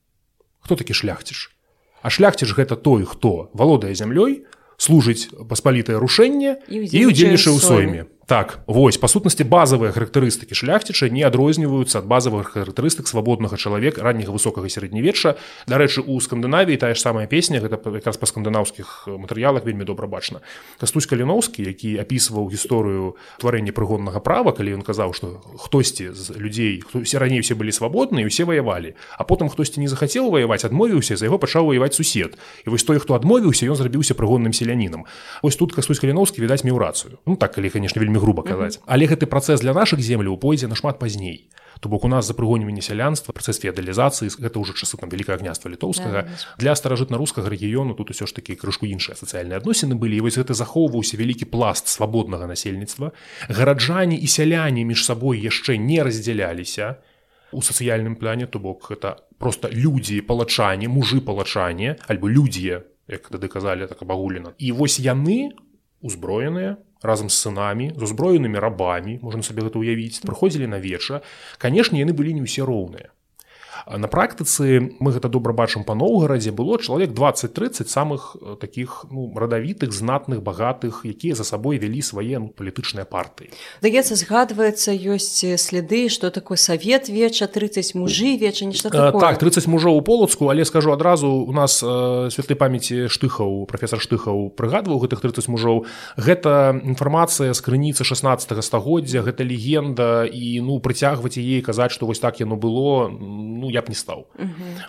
Хто такі шляхціш? А шляхціш гэта той, хто валодае зямлёй, служыць паспалітае рушэнне і ўдзельнічае ў сойме. Так вось па сутнасці базавыя характарыстыкі шляхціча не адрозніваюцца ад базавых характарыстык свабоднага чалавека ранняга высокага сярэднявечча. Дарэчы у скандынавіі тая ж самая песня гэта якраз па скандынаўскіх матэрыялах вельмі добра бачна. Кастусь каліноўскі які апісваў гісторыю тварэння прыгоннага права калі ён казаў што хтосьці з людзей хтось раней усе былі свабодныя усе ваявалі а потым хтосьці не захацеў ваяваць адмовіўся за яго пачаў ваяваць сусед. І вось той хто адмовіўся ён зрабіўся прыгонным селянінам. Ось тут кастусь каліноўскі відаць меў рацыю. Ну так калі конечно вельмі груба казаць. Але гэты працэс для наших земляў пойдзе нашмат пазней. То бок у нас за прыгоньванне сялянства працэс феадалізацыі гэта ўжо часы там вялікае гняства літоўскага. Да, для старажытна-рускага рэгіёну тут усё ж такі крышку іншыя сацыяльныя адносіны былі і вось гэта захоўваўся вялікі пласт свабоднага насельніцтва. Гараджане і сяляне між сабой яшчэ не раздзяляліся у сацыяльным плане то бок это просто людзі палачане мужы палачане альбо людзі як тады казалі так абагулена. І вось яны узброеныя разам з сынамі з узброенымі рабамі можна сабе гэта ўявіць прыходзілі на веча канешне яны былі не ўсе роўныя на практыцы мы гэта добра бачым па новгарадзе было чалавек 20-30 самых э, таких ну, радавітых знатных багатых якія за сабой вялі свае ну, палітычныя партыі. Даецца згадваецца ёсць следы что такое савет веча 30 мужы веча нешта так 30 мужоў у полацку але скажу адразу у нас э, святой памяці штыхаў професор штыхаў прыгадваў гэтых 30 мужоў гэта інфармацыя з крыніцы 16 стагоддзя гэта легенда і ну прыцягваць яе казаць што вось так яно было ну я я б не стаў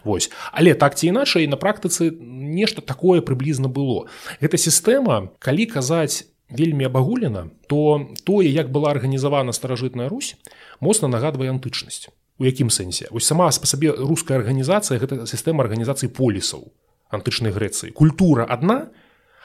Вось. Але так ці іначай на практыцы нешта такое прыблізна было. Гэта сістэма калі казаць вельмі абагулена то тое як была арганізавана старажытная Русь моцна нагадвае антычнасць. У якім сэнсе? Вось сама па сабе руская арганізацыя гэта сістэма арганізацыі полісаў антычнай Грэцыі. Культура адна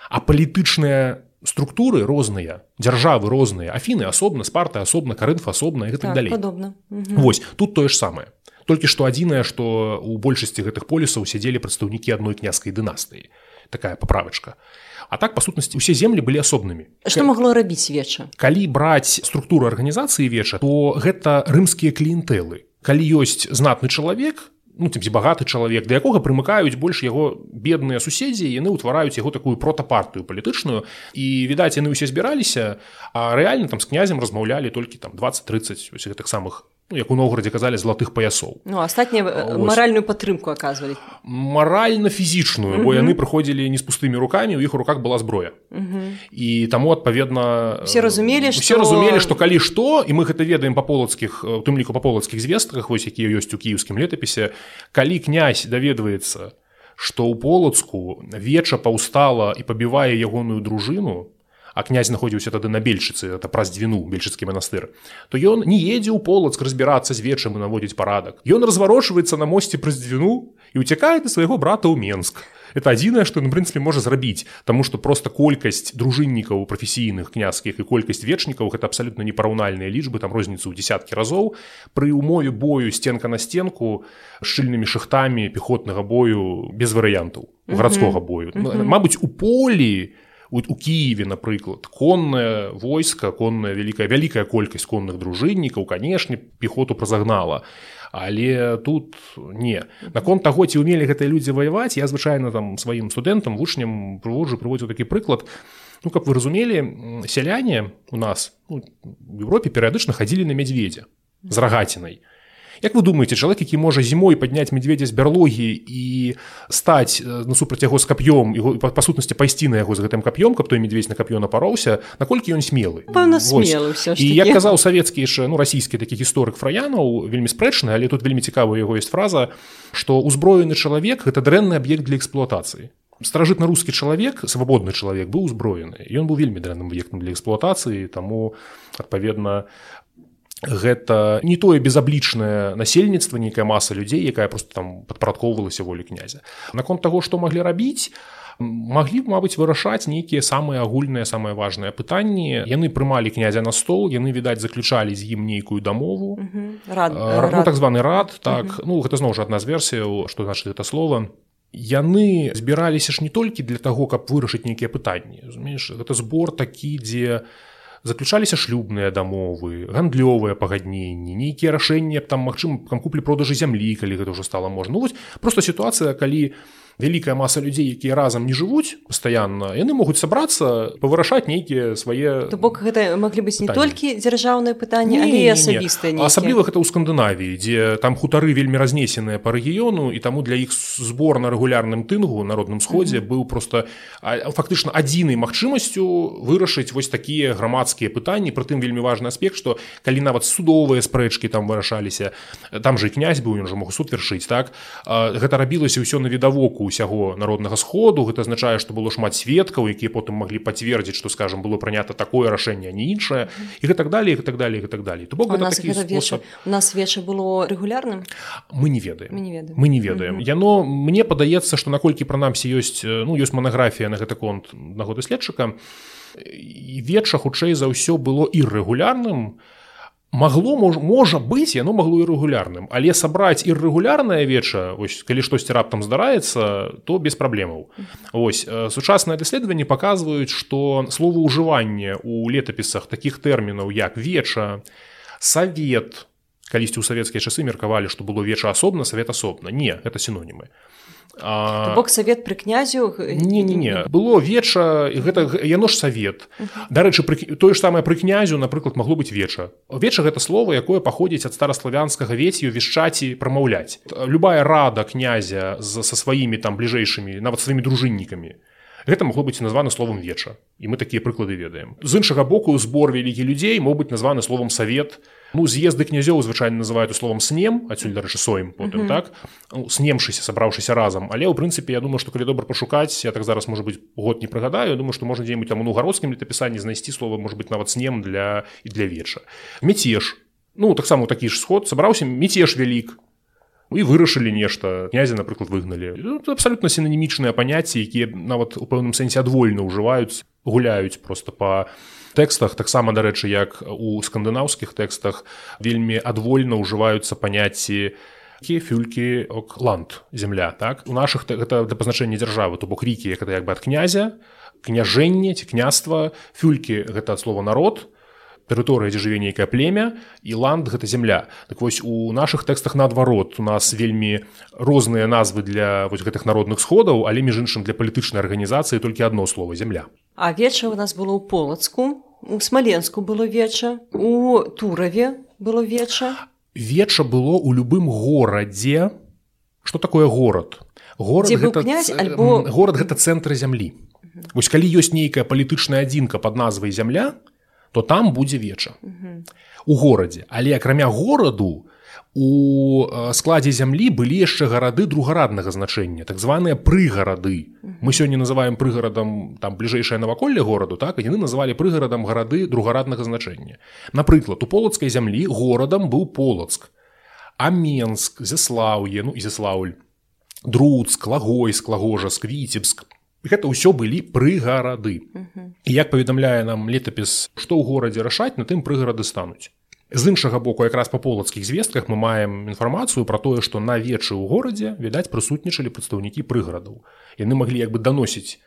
а палітычная структуры розныя дзяржавы розныя афіны асобна спарта асобна карынфа асобна і так, далей. падобна. Вось тут тое ж самае толькі што адзінае што у большасці гэтых полісаў сядзелі прадстаўнікі адной княскай дынастыі. Такая паправачка. А так па сутнасці усе землі былі асобнымі. Што магло рабіць веча? Калі браць структуру арганізацыі веча то гэта рымскія кліентэлы. Калі ёсць знатны чалавек ну ці багаты чалавек да якога прымыкаюць больш яго бедныя суседзі яны ўтвараюць яго такую протапартыю палітычную. І відаць яны ўсе збіраліся а рэальна там з князем размаўлялі толькі там 20-30 гэтых самых як у новгороде казалі золотых паясоў. Ну астатнія э, маральную падтрымку аказвалі. Маральна-фізічную бо яны прыходзілі не з пустымі руками у іх у руках была зброя. І таму адпаведна все разумелі все што... разумелі што калі што і мы гэта ведаем па полацкіх тым ліку па полацкіх звестках вось якія ёсць у кіеўскім летапісе калі князь даведваецца што ў полацку веча паўстала і пабівае ягоную дружыну а князь знаходзіўся тады на бельчыцы это праз дзвіну бельчыцкі манастыр то ён не едзе ў полацк разбірацца з вечам і наводзіць парадак. Ён разварочваецца на мосце праз дзвіну і уцякае да свайго брата ў менск. Это адзінае што на прынцыпе можа зрабіць таму што просто колькасць дружыннікаў прафесійных княскіх і колькасць вечнікаў гэта абсалютна непараўнальныя лічбы там розніцу ў десяткі разоў. Пры умове бою сценка на стенку шчыльнымі шахтамі пехотнага бою без варыянтаў гарадскога бою. Мабыць у полі у у Киеве напрыклад конная войска конная вялікая вялікая колькасць конных дружыннікаў канешне пехоту празагнала але тут не. Наконт таго ці умелі гэтыя людзі ваяваць я звычайна там сваім студэнтам вучням прыводжу прыводзіў такі прыклад ну каб вы разумелі сяляне у нас ну, в Европе перыядычна хадзілі на мядзведзя з рагацінай Як вы думаете чалавек які можа зімой падняць медведя з бярлогі і стаць насупраць яго з кап'ём і па сутнасці пайсці на яго з гэтым кап'ём каб той медведь на кап'ё напароўся наколькі ён смелы? І як казаў савецкі яшчэ ну расійскі такі гісторык фраянаў вельмі спрэчны але тут вельмі цікава яго ёсць фраза што узброены чалавек гэта дрэнны аб'ект для эксплуатацыі. Старажытна рускі чалавек свабодны чалавек быў узброены. Ён быў вельмі дрэнным аб'ектам для эксплуатацыі таму адпаведна гэта не тое безаблічнае насельніцтва нейкая маса людзей якая просто там падпарадкоўвалася волі князя. Наконт таго што маглі рабіць маглі б мабыць вырашаць нейкія самыя агульныя самыя важныя пытанні. Яны прымалі князя на стол яны відаць заключалі з ім нейкую дамову. Рад, рад. Ну, так званы рад так. Ну гэта зноў жа адна з версіяў што значит это слово яны збіраліся ж не толькі для таго каб вырашыць нейкія пытанні разумееш? Гэта збор такі дзе заключаліся шлюбныя дамовы гандлёвыя пагадненні нейкія рашэнні там магчым там куплі продажы зямлі калі гэта ўжо стала можна. Ну, вось просто сітуацыя калі у вялікая маса людзей якія разам не жывуць пастаянна яны могуць сабрацца павырашаць нейкія свае то бок гэта маглі быць не толькі дзяржаўнае пытанне але асабістае асабліва гэта ў скандынавіі дзе там хутары вельмі разнесеныя па рэгіёну і таму для іх збор на рэгулярным тынгу народным сходзе mm -hmm. быў просто фактычна адзінай магчымасцю вырашыць вось такія грамадскія пытанні. Прытым вельмі важны аспект што калі нават судовыя спрэчкі там вырашаліся там же князь быў ён жа мог суд вяршыць так? Гэта рабілася ўсё на відавоку ўсяго народнага сходу. Гэта азначае што было шмат сведкаў якія потым маглі пацвердзіць што скажем было прынята такое рашэнне не іншае. І гэтак далее так далее так далее то бок у нас веча было рэгулярным? Мы не ведаем. Мы не ведаем. Яно мне падаецца што наколькі прынамсі ёсць ну ёсць манаграфія на гэты конт нагоды следчыка. І веча хутчэй за ўсё было іррэгулярным то магло мож, можа быць яно магло і рэгулярным. Але сабраць іррэгулярнае веча ось калі штосьці раптам здараецца то без праблемаў. Ось сучасныя даследаванні паказваюць што слова ўжывання у летапісах такіх тэрмінаў як веча савет калісьці ў савецкія часы меркавалі што было веча асобна савет асобна. Не это сінонімы бок савет пры князю не не не. Было веча гэта яно ж савет. Дарэчы тое ж самае пры князю напрыклад магло быць веча. Веча гэта слово якое паходзіць ад стараславянскага вецію вішчаці прамаўляць любая рада князя з са сваімі там бліжэйшымі нават сваімі дружыннікамі гэта магло быць названа словом веча і мы такія прыклады ведаем. З іншага боку збор вялікі людзей мог быць названы словом савет то ну з'езды князёў звычайна называют словом снем адсюль дарэчы соем потым mm -hmm. так? Ну, снемшыся сабраўшыся разам але ў прынцыпе я думаю што калі добра пашукаць я так зараз можа быть год не прыгадаю думаю што можна дзе-нибудь там ну гародскім летапісанні знайсці слова может быть нават снем для і для веча. Мецеж ну таксама такі ж сход. Сабраўся мецеж вялік. І вырашылі нешта. Князя напрыклад выгналі. Ну, абсалютна сінанімічныя паняцці якія нават у пэўным сэнсе адвольна ўжываюць гуляюць просто по па тэкстах таксама дарэчы як у скандынаўскіх тэкстах вельмі адвольна ўжываюцца паняцці фюлькі ланд земля так? У наших гэта да пазначэння дзяржавы то бок рікі як это як бы ад князя княжэнне ці княства фюлькі гэта ад слова народ тэрыторыя дзе жыве нейкае племя і ланд гэта земля так вось у наших тэкстах наадварот. У нас вельмі розныя назвы для вось гэтых народных сходаў але між іншым для палітычнай арганізацыі толькі одно слово земля А веча у нас было ў полацку у смаленску было веча у тураве было веча веча было ў любым горадзе. Что такое горад? Город гэта, князь, альбо город гэта цэнтр зямлі. Вось калі ёсць нейкая палітычная адзінка под назвай зямля то там будзе веча у горадзе. Але акрамя гораду у э, складзе зямлі былі яшчэ гарады другараднага значэння так званыя прыгарады. Мы сёння называем прыгарадам там бліжэйшае наваколле гораду так яны называлі прыгарадам гарады другараднага значэння. Напрыклад у полацкай зямлі горадам быў полацк. Аменск зяслаўе ну ізяслаўль друцк лагой склагожа сквіцебск гэта ўсё былі прыгарады. І як паведамляе нам летапіс што ў горадзе рашаць на тым прыгарады стануць. З іншага боку якраз па полацкіх звестках мы маем інфармацыю пра тое што на вечы ў горадзе відаць прысутнічалі прадстаўнікі прыгарадаў. Яны маглі як бы даносіць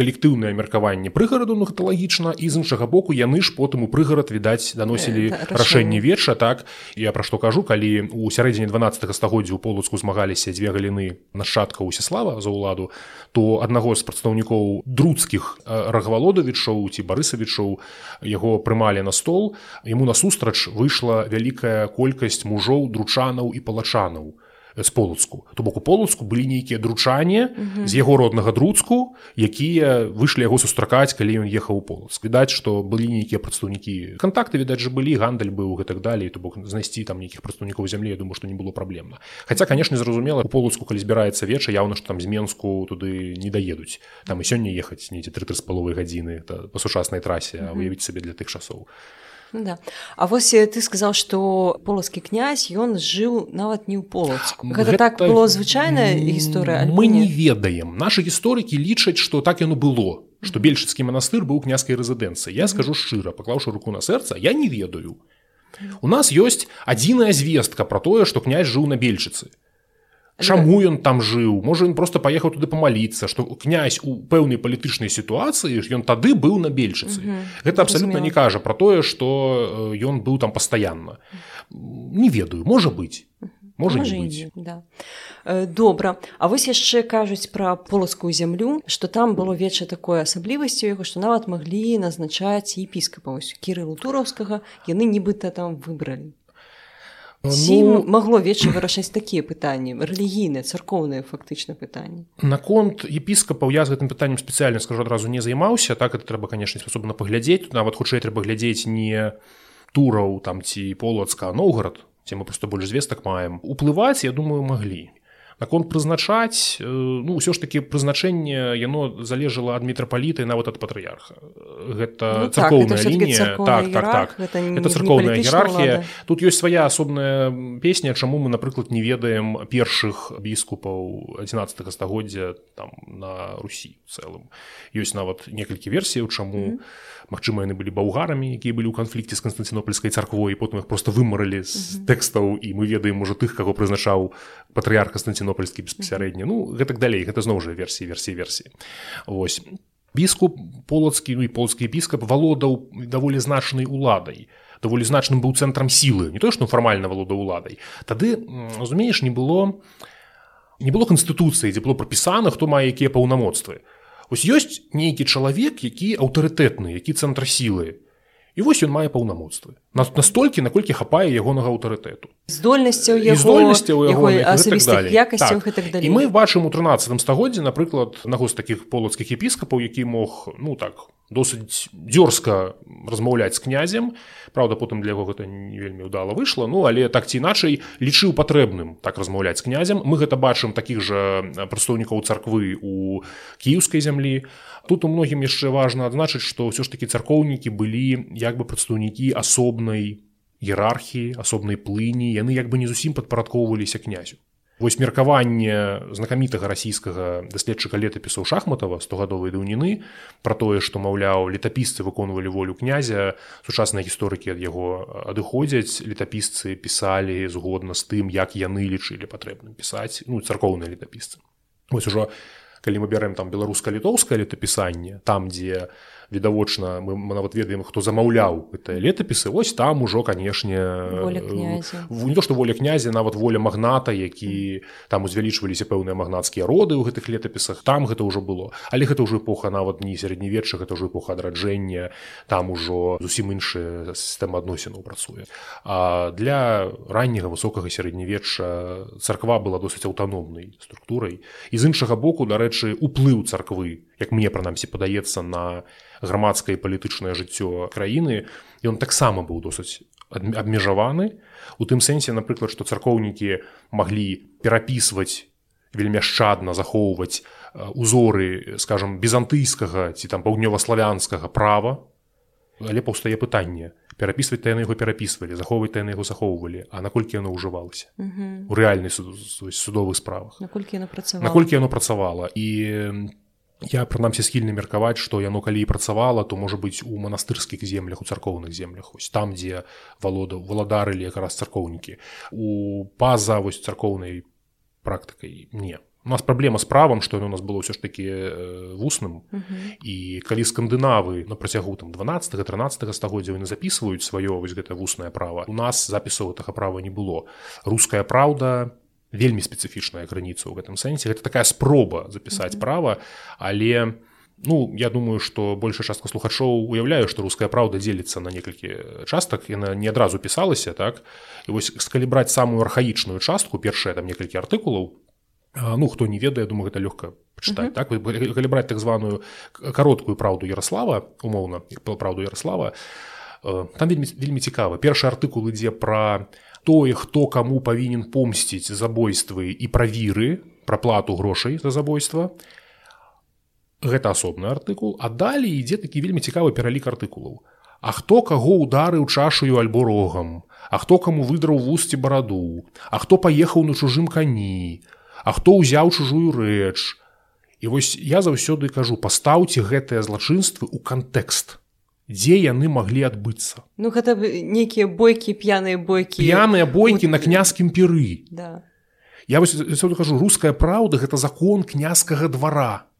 калектыўнае меркаванне прыгараду ну гэта лагічна і з іншага боку яны ж потым у прыгарад відаць даносілі Э, рашэнне веча так? Я пра што кажу калі у сярэдзіне 12 стагоддзя у полацку змагаліся дзве галіны нашчадка усіслава за ўладу то аднаго з прадстаўнікоў друцкіх э, рагвалодавічоў ці барысавічоў яго прымалі на стол. Яму насустрач выйшла вялікая колькасць мужоў дручанаў і палачанаў з полацку. То бок у полацку былі нейкія дручане з яго роднага друцку якія выйшлі яго сустракаць калі ён ехаў у полацк. Відаць што былі нейкія прадстаўнікі кантакты відаць жа былі гандаль быў гэтак далей то бок знайсці там нейкіх прадстаўнікоў зямлі я думаю што не было праблемна. Хаця канешне зразумела у полацку калі збіраецца веча яўна што там з менску туды не даедуць. Там і сёння ехаць нейці тры з паловай гадзіны па сучаснай трасе уявіць сабе для тых часоў. Ну Да. А вось ты сказаў, што полацкі князь ён жыў нават не ў полацку. Гэта, гэта так было звычайная гісторыя мы не ведаем. Нашы гісторыкі лічаць што так яно было што бельшыцкі манастыр быў княскай рэзідэнцыі я скажу шчыра паклаўшы руку на сэрца я не ведаю. У нас ёсць адзіная звестка пра тое што князь жыў на бельчыцы Чаму ён там жыў? Можа ён просто паехаў туды памаліцца што князь у пэўнай палітычнай сітуацыі ён тады быў на бельчыцы. Гэта абсалютна не кажа пра тое што ён быў там пастаянна. Не ведаю можа быць. Можа не быць. да. Э, добра. А вось яшчэ кажуць пра полацкую зямлю што там было веча такой асаблівасцю яго што нават маглі назначаць епіскапа кірылу тураўскага яны нібыта там выбралі Ці ну, магло вечар вырашаць такія пытанні рэлігійныя царкоўныя фактычна пытанні наконт епіскапаў я з гэтым пытаннем спецыяльна скажу адразу не займаўся так это трэба канешне спасобна паглядзець нават хутчэй трэба глядзець не тураў там ці полацка новгород ці мы просто больш звестак маем. Уплываць я думаю маглі наконт прызначаць ну ўсё ж таки прызначэнне яно залежала ад мітрапаліты нават ад патрыярха. Гэта ну, царкоўная так, лінія. так так так. это, царкоўная іерархія. тут ёсць свая асобная песня чаму мы напрыклад не ведаем першых біскупаў 11 стагоддзя там на Русі цэлым. Ёсць нават некалькі версіяў чаму mm -hmm Магчыма яны былі баўгарамі якія былі ў канфлікце з канстанцінопольскай царквой потым іх просто вымарылі з тэкстаў і мы ведаем можа тых каго прызначаў патрыяр канстанцінопольскі беспасярэдні ну гэтак далей гэта зноў жа версіі версіі версіі. Вось. Біскуп полацкі ну і полацкі епіскап валодаў даволі значнай уладай. Даволі значным быў цэнтрам сілы. Не то што фармальна валода уладай. Тады разумееш не было не было канстытуцыі дзе было прапісана хто мае якія паўнамоцтвы Вось ёсць нейкі чалавек, які аўтарытэтны, які цэнтр сілы. І вось ён мае паўнамоцтвы. Настолькі, наколькі хапае ягонага аўтарытэту. Здольнасцяў здольнасцяў якасцяў так. І мы бачым у 13 стагоддзе, напрыклад, наго з такіх полацкіх епіскапаў, які мог ну так досыць дзёрзка размаўляць з князем Праўда потым для яго гэта не вельмі ўдала выйшла Ну але так ці іначай лічыў патрэбным так размаўляць з князем мы гэта бачым такіх жа прадстаўнікоў царквы у кіеўскай зямлі тут у многім яшчэ важна адзначыць што ўсё ж такі царкоўнікі былі як бы прадстаўнікі асобнай іерархіі асобнай плыні. Яны як бы не зусім падпарадкоўваліся князю. Вось меркаванне знакамітага расійскага даследчыка летапісаў шахматава стогадовай даўніны пра тое што маўляў летапісцы выконвалі волю князя сучасныя гісторыкі ад яго адыходзяць летапісцы пісалі згодна з тым як яны лічылі патрэбным пісаць ну царкоўныя летапісцы. Вось ужо калі мы бярэм там беларуска-літоўскае летапісанне там дзе відавочна мы, мы нават ведаем хто замаўляў гэтыя летапісы. Ось там ужо канешне не то што воля князя нават воля магната які там узвялічваліся пэўныя магнацкія роды ў гэтых летапісах. Там гэта ўжо было. Але гэта ўжо эпоха нават не сярэднявечча гэта ўжо эпоха адраджэння. Там ужо зусім іншая сістэма адносінаў працуе. А для ранняга высокага сярэднявечча царква была досыць аўтаномнай структурай. І з іншага боку дарэчы уплыў царквы як мне прынамсі падаецца на грамадскае палітычнае жыццё краіны. Ён таксама быў досыць абмежаваны у тым сэнсе напрыклад што царкоўнікі маглі перапісваць вельмі ашчадна захоўваць узоры скажем візантыйскага ці там паўднёва-славянскага права. Але паўстае пытанне. Перапісваць яны яго перапісвалі захоўваць яны яго захоўвалі а наколькі яно ўжывалася? У рэальнай судовых справах. Наколькі яно працавала? І я прынамсі схільны меркаваць што яно калі і працавала то можа быць у манастырскіх землях у царкоўных землях ось там дзе валода валадарылі якраз царкоўнікі. У паза вось царкоўнай практыкай не. У нас праблема з правам што у нас было ўсё ж такі э, вусным. Uh -huh. і калі скандынавы на працягу там 12 13 стагоддзя яны записываюць сваё вось гэта вуснае права у нас запісаў гэтага права не было. Руская праўда вельмі спецыфічная граніца ў гэтым сэнсе гэта такая спроба запісаць uh -huh. права але ну я думаю что большая частка слухачоў уяўляю што руская праўда дзеліцца на некалькі частак яна не адразу пісалася так і вось калі браць самую архаічную частку першая там некалькі артыкулаў ну хто не ведае думаю гэта лёгка пачытаць uh -huh. так калі браць так званую кароткую праўду Ярослава умоўна праўду Ярослава там вельмі вельмі цікава першы артыкул ідзе пра тое хто каму павінен помсціць забойствы і пра віры пра плату грошай за забойства. Гэта асобны артыкул. А далей ідзе такі вельмі цікавы пералік артыкулаў. А хто каго ударыў чашаю альбо рогам? А хто каму выдраў вусці бараду? А хто паехаў на чужым кані? А хто ўзяў чужую рэч. І вось я заўсёды кажу пастаўце гэтыя злачынствы ў кантэкст дзе яны маглі адбыцца. Ну гэта нейкія бойкі п'яныя бойкі. П'яныя бойкі на князькім перы да. Я вось кажу руская праўда гэта закон князькага двара.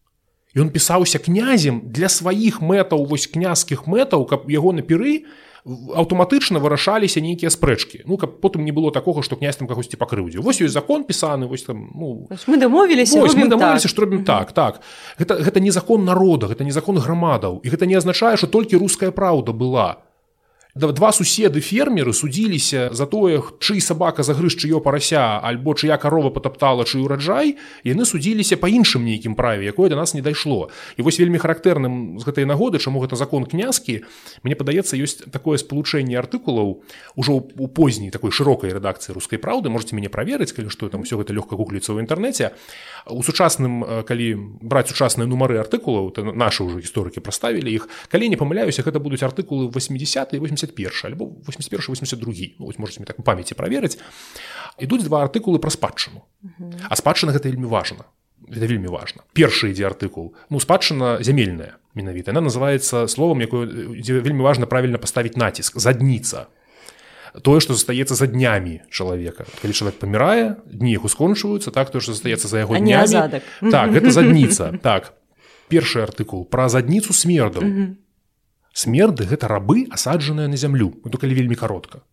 Ён пісаўся князем для сваіх мэтаў вось князькіх мэтаў каб яго на перы аўтаматычна вырашаліся нейкія спрэчкі ну каб потым не было такога што князь там кагосьці пакрыўдзе вось ёсць закон пісаны вось там ну. Мы дамовіліся мы дамовіліся што робім так так. Гэта гэта не закон народа гэта не закон грамадаў. І гэта не азначае што толькі руская праўда была два суседы фермеры судзіліся за тое чый сабака загрыз чыё парася альбо чыя карова потаптала чый ураджай яны судзіліся па іншым нейкім праве якое да нас не дайшло. І вось вельмі характэрным з гэтай нагоды чаму гэта закон князькі мне падаецца ёсць такое спалучэнне артыкулаў ужо у позняй такой шырокай рэдакцыі рускай праўды можете мяне праверыць калі што там все гэта лёгка гугліцца ў інтэрнэце у сучасным калі браць сучасныя нумары артыкулаў то нашы ўжо гісторыкі праставілі іх калі не памыляюся гэта будуць артыкулы 80 80 81 альбо 81 82 ну, можете так памяці праверыць. Ідуць два артыкулы пра спадчыну. А спадчына гэта вельмі важна. Это вельмі важна. Першы ідзе артыкул. Ну спадчына зямельная менавіта. Она называется словом якое вельмі важна правильно паставіць націск. Задніца тое что застаецца за днямі чалавека. Калі чалавек памірае дні іх ускончваюцца так то что застаецца за яго днямі. так гэта задніца. Так першы артыкул пра задніцу смердам смерды гэта рабы асаджаныя на зямлю. То калі вельмі каротка.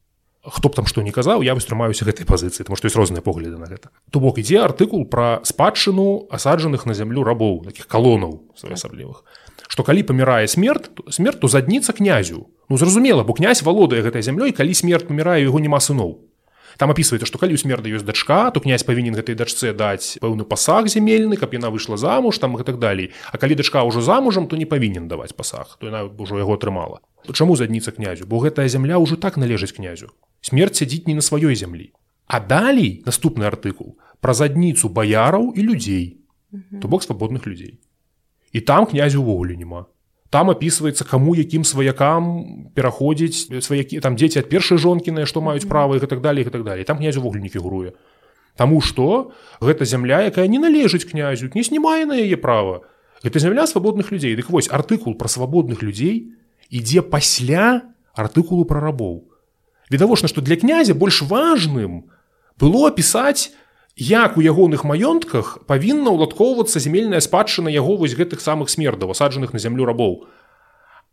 Хто б там што не казаў я вытрымаюся гэтай пазіцыі тому што ёсць розныя погляды на гэта. То бок ідзе артыкул пра спадчыну асаджаных на зямлю рабоў таких калонаў своеасаблівых што калі памірае смерт смерть то задніца князю. Ну зразумела бо князь валодае гэтай зямлёй калі смерть памірае яго няма сыноў. Там опісваецца што калі у смерда ёсць дачка то князь павінен гэтай дачце даць пэўны пасаг земельны каб яна выйшла замуж там гэтак далей. А калі дачка ўжо замужам то не павінен даваць пасаг то яна ўжо яго атрымала. Чаму задніца князю? Бо гэтая зямля ўжо так належыць князю. Смерць сядзіць не на сваёй зямлі. А далей наступны артыкул пра задніцу баяраў і людзей. То бок свабодных людзей і там князю ўвогуле няма там опісваецца каму якім сваякам пераходзіць сваякі там дзеці ад першай жонкіныя што маюць права і так далее і так далее. Там князь увогуле не фігуруе. Таму што гэта зямля якая не належыць князю не знімае на яе права. Это зямля свабодных людзей. Дык вось артыкул пра свабодных людзей ідзе пасля артыкулу пра рабоў. Відавочна што для князя больш важным было пісаць як у ягоных маёнтках павінна ўладкоўвацца зямельная спадчына яго вось гэтых самых смердаў асаджаных на зямлю рабоў.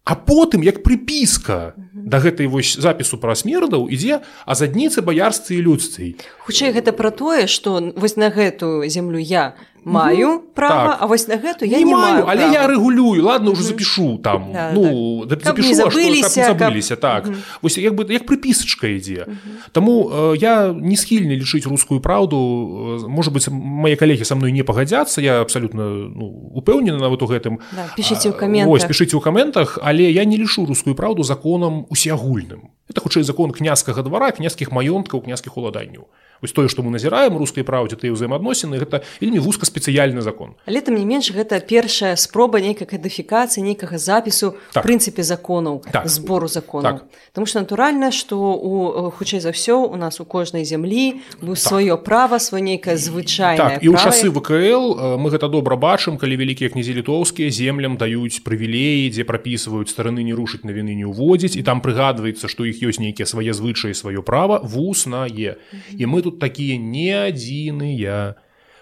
А потым як прыпіска да гэтай вось запісу пра смердаў ідзе а задніцы баярстве і людствей хутчэй гэта пра тое што вось на гэтую зямлю я маю права так. А вось на гэту я не, не маю, але я рэгулюю ладно уже запишу там. Да, ну так. запишу, забыліся, каб забыліся каб... так. Угу. вось як бы як прыпісачка ідзе. Таму э, я не схільны лічыць рускую праўду. Можа быть мае калегі са мной не пагадзяцца. Я абсалютна ну, упэўнены нават у гэтым. Да, пішыце ў камент пішыце ў каментах але я не лішу рускую праўду законам усеагульным. Это хутчэй закон князькага двара князькіх маёнткаў князькіх уладанняў. Вось тое што мы назіраем рускай праўдзе ты ўзаемаадносіны гэта вельмі вузка спецыяльны закон але там не менш гэта першая спроба нейкай кадыфікацыі нейкага запісу так. прынцыпе законаў так. збору законаў так. Таму што натуральна што у хутчэй за ўсё у нас у кожнай зямлі быў так. сваё права свой нейкае звычайна так. і ў часы вКл мы гэта добра бачым калі вялікія князі літоўскія землям даюць прывілеі дзе прапісваюць стараны не рушыць на віны не ўводзіць і там прыгадваецца што іх ёсць нейкія свае звычаі сваё права вуснае і мы тут такія не адзіныя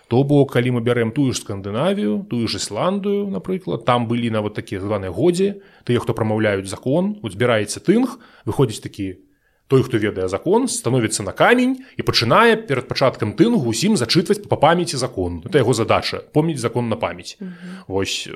то бок калі мы бярэм тую ж скандынавію тую ж ісландыю напрыклад там былі нават такія званыя годзе тыя хто прамаўляюць закон вот збіраецца тынг выходзіць такі той хто ведае закон становіцца на камень і пачынае перад пачаткам тынгу усім зачытваць па памяці закон. Это яго задача помніць закон на памяць. Mm -hmm. Вось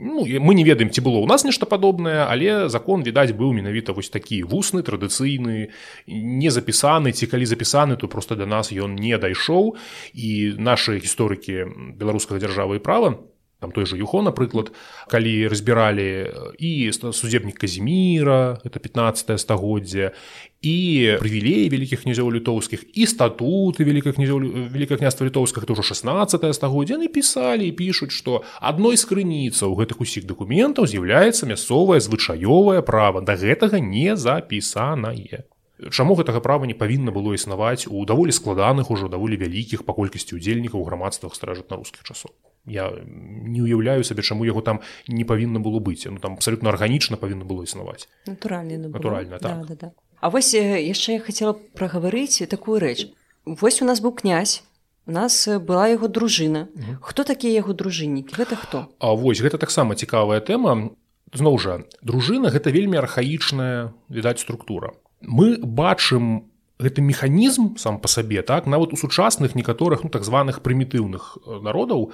ну, мы не ведаем ці было у нас нешта падобнае але закон відаць быў менавіта вось такі вусны традыцыйны не запісаны ці калі запісаны то просто для нас ён не дайшоў. І наши гісторыкі беларускага дзяржавы і права там той же юхо напрыклад калі разбіралі і судебнік казіміра это 15 стагоддзя і прывілей вялікіх князёў літоўскіх і статуты вялікіх князёў великкае княства літоўскага тоже 16 стагоддзя напісалі і пішуць што адной з крыніцаў гэтых усіх дакументаў з'яўляецца мясцовае звычаёвае права. Да гэтага не запісанае. Чаму гэтага права не павінна было існаваць у даволі складаных ужо даволі вялікіх па колькасці удзельнікаў грамадствах старажытна-рускіх часоў я не уяўляю сабе чаму яго там не павінна было быць. Ну там абсолютно арганічна павінна было існаваць. Натуральна натуральна так. да, да, да. А вось яшчэ я хацела прагаварыць такую рэч. Вось у нас быў князь у нас была яго дружына. Хто такія яго дружыннікі? Гэта хто? А вось гэта таксама цікавая тэма. Зноў жа дружына гэта вельмі архаічная відаць структура. Мы бачым у гэты механізм сам по сабе так нават у сучасных некаторых ну так званых прымітыўных э, народаў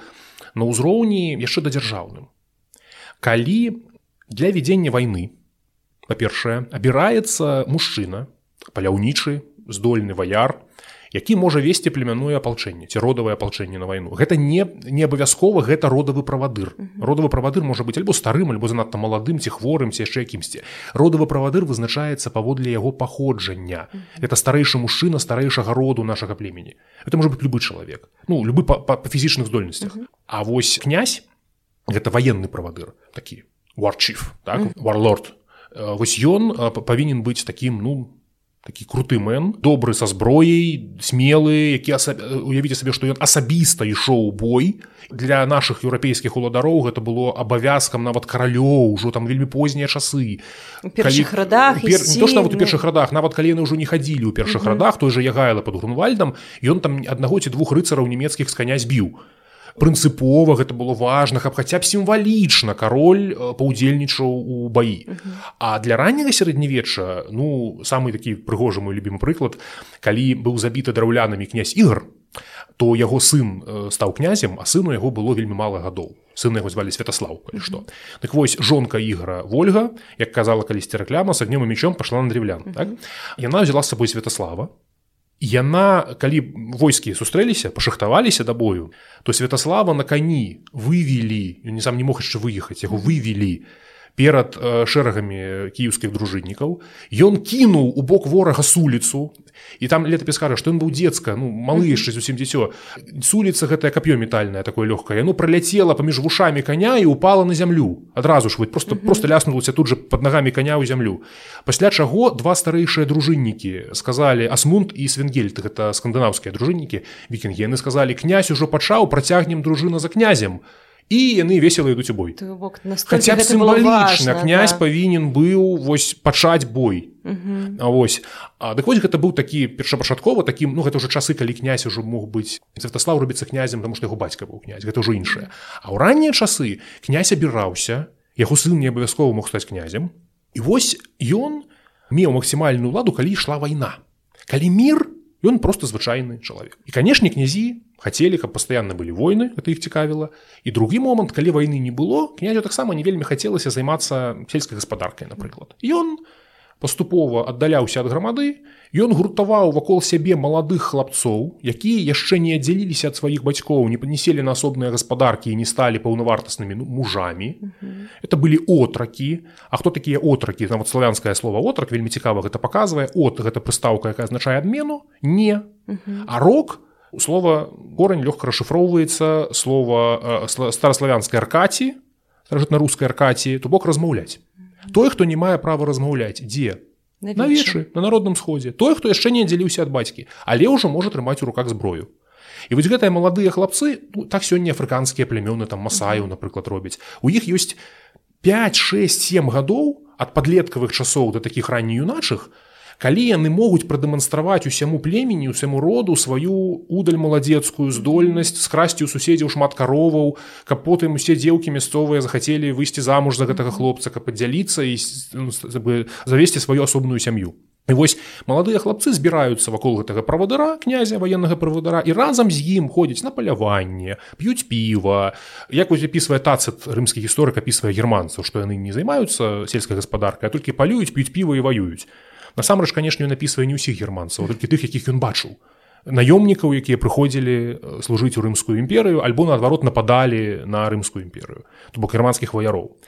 на ўзроўні яшчэ да дзяржаўным калі для вядзення вайны па-першае абіраецца мужчына паляўнічы здольны ваяр які можа весці племянное апалчэнне ці родавае апалчэнне на вайну. Гэта не не абавязкова гэта родавы правадыр. Родавы правадыр можа быць альбо старым альбо занадта маладым ці хворым ці яшчэ якімсьці родавы правадыр вызначаецца паводле яго паходжання. Это старэйшы мужчына старэйшага роду нашага племені. Это можа быть любы чалавек. Ну любы па, па, па фізічных здольнасцях. А вось князь гэта военны правадыр такі варчыф так? Варлорд вось ён павінен быць таким ну такі круты мэн добры са зброяй смелы які асаб... уявіце сабе што ён асабіста ішоў бой для наших еўрапейскіх уладароў гэта было абавязкам нават каралёў ужо там вельмі познія часы першых калі... радах пер... то што нават у першых радах нават калі яны ўжо не хадзілі ў першых радах той же ягайла под грунвальдам ён там аднаго ці двух рыцараў нямецкіх з каня збіў прынцыпова гэта было важна каб хаця б сімвалічна кароль э, паўдзельнічаў у баі. А для ранняга сярэднявечча ну самы такі прыгожы мой любімы прыклад калі быў забіты драўлянамі князь ігр то яго сын э, стаў князем а сыну яго было вельмі мала гадоў. Сына яго звалі святаслав калі што. Так вось жонка ігра ольга як казала калісьці рэкляма с агнём і мечом пашла на древлян так? яна взяла с сабой святаслава яна калі войскі сустрэліся пашахтаваліся да бою то святаслава на кані вывелі не сам не мог яшчэ выехаць яго вывелі перад э, шэрагамі кіеўскіх дружыннікаў. Ён кінуў у бок ворага суліцу і там летапіс кажа што ён быў дзецка ну малы яшчэ зусім дзіцё суліца гэтае кап'ё метальнае такое лёгкае яно праляцела паміж вушамі каня і упала на зямлю адразу ж вы просто просто ляснулася тут же под нагамі каня ў зямлю пасля чаго два старэйшыя дружыннікі сказалі асмунд і свенгельт гэта скандынаўскія дружыннікі вікінгены сказалі князь ужо пачаў працягнем дружына за князем а і яны весела ідуць у бой. Хаця б сімвалічна князь да. павінен быў вось пачаць бой. А вось. А, дык вось гэта быў такі першапачаткова такім ну гэта ўжо часы калі князь ужо мог быць. Святаслав робіцца князем тому што яго бацька быў князь гэта ўжо іншае. А ў раннія часы князь абіраўся яго сын не абавязкова мог стаць князем. І вось ён меў максімальную ладу калі ішла вайна. Калі мір ён просто звычайны чалавек і канешне князі хацелі каб пастаянна былі войны это іх цікавіла і другі момант калі вайны не было князю таксама не вельмі хацелася займацца сельскай гаспадаркай напрыклад ён паступова аддаляўся ад грамады ён гуртаваў вакол сябе маладых хлапцоў якія яшчэ не аддзяліліся ад сваіх бацькоў не панеселі на асобныя гаспадаркі і не сталі паўнавартаснымі ну, мужамі. Это былі отракі. А хто такія отракі? Нават славянскае слово отрак вельмі цікава гэта паказвае. От гэта прыстаўка якая азначае адмену не. А рок слова корань лёгка расшыфроўваецца слова э, стараславянскай аркаці старажытна-рускай аркаці то бок размаўляць той хто не мае права размаўляць. Дзе? На вечы на народным сходзе. Той хто яшчэ не аддзяліўся ад бацькі але ўжо можа трымаць у руках зброю. І вось гэтыя маладыя хлапцы ну, так сёння афрыканскія плямёны там масаю напрыклад робяць. У іх ёсць 5 6 7 гадоў ад падлеткавых часоў да такіх ранне юначых калі яны могуць прадэманстраваць усяму племені усяму роду сваю удаль маладзецкую здольнасць скрасці у суседзяў шмат кароваў каб потым усе дзеўкі мясцовыя захацелі выйсці замуж за гэтага хлопца каб падзяліцца і ну, завесці сваю асобную сям'ю. І вось маладыя хлапцы збіраюцца вакол гэтага правадыра князя военнага правадыра і разам з ім ходзяць на паляванне п'юць піва. Як вось апісвае тацыт рымскі гісторык апісвае германцаў што яны не займаюцца сельскай гаспадаркай а толькі палююць п'юць піва і ваююць насамрэч канешне напісвае не ўсіх германцаў толькі тых якіх ён бачыў. Наёмнікаў якія прыходзілі служыць у рымскую імперыю альбо наадварот нападалі на рымскую імперыю то бок германскіх ваяроў.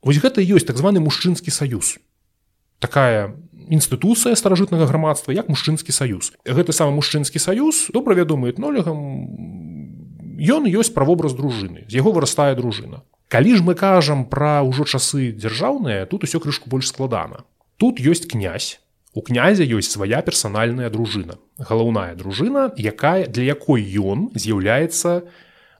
Вось гэта ёсць так званы мужчынскі саюз. Такая інстытуцыя старажытнага грамадства як мужчынскі саюз. Гэты самы мужчынскі саюз добра вядомы этнолегам ён ёсць правобраз дружыны з яго вырастае дружына. Калі ж мы кажам пра ўжо часы дзяржаўныя тут усё крышку больш складана. Тут ёсць князь у князя ёсць свая персанальная дружына. Галаўная дружына якая для якой ён з'яўляецца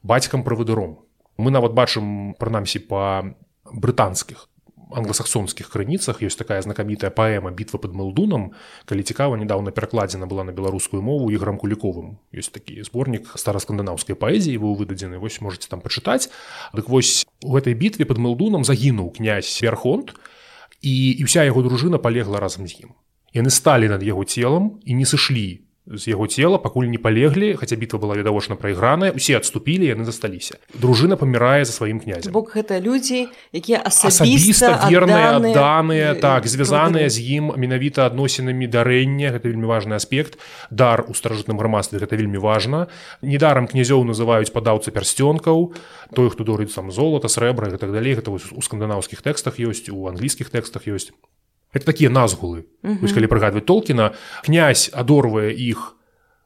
бацькам правадыром. Мы нават бачым прынамсі па брытанскіх англосаксонскіх крыніцах ёсць такая знакамітая паэма бітва под мелдунам калі цікава недавно перакладзена была на беларускую мову іграм куліковым. Ёсць такі зборнік стараскандынаўскай паэзіі быў выдадзены вось можете там пачытаць. Дык вось у гэтай бітве под мелдунам загінуў князь верхонт і і вся яго дружына палегла разам з ім яны сталі над яго целам і не сышлі з яго цела пакуль не палеглі хаця бітва была відавочна прайграная усе адступілі яны засталіся. Дружына памірае за сваім князем. Бок гэта людзі якія асабіста верныя даныя так звязаныя з ім менавіта адносінамі дарэння гэта вельмі важны аспект дар у старажытным грамадстве гэта вельмі важна. Недарам князёў называюць падаўцы пярсцёнкаў той хто дорыць сам золата срэбра і так далей гэта у скандынаўскіх тэкстах ёсць у англійскіх тэкстах ёсць это такія назгулы. Вось калі прыгадваць толкіна князь адорвае іх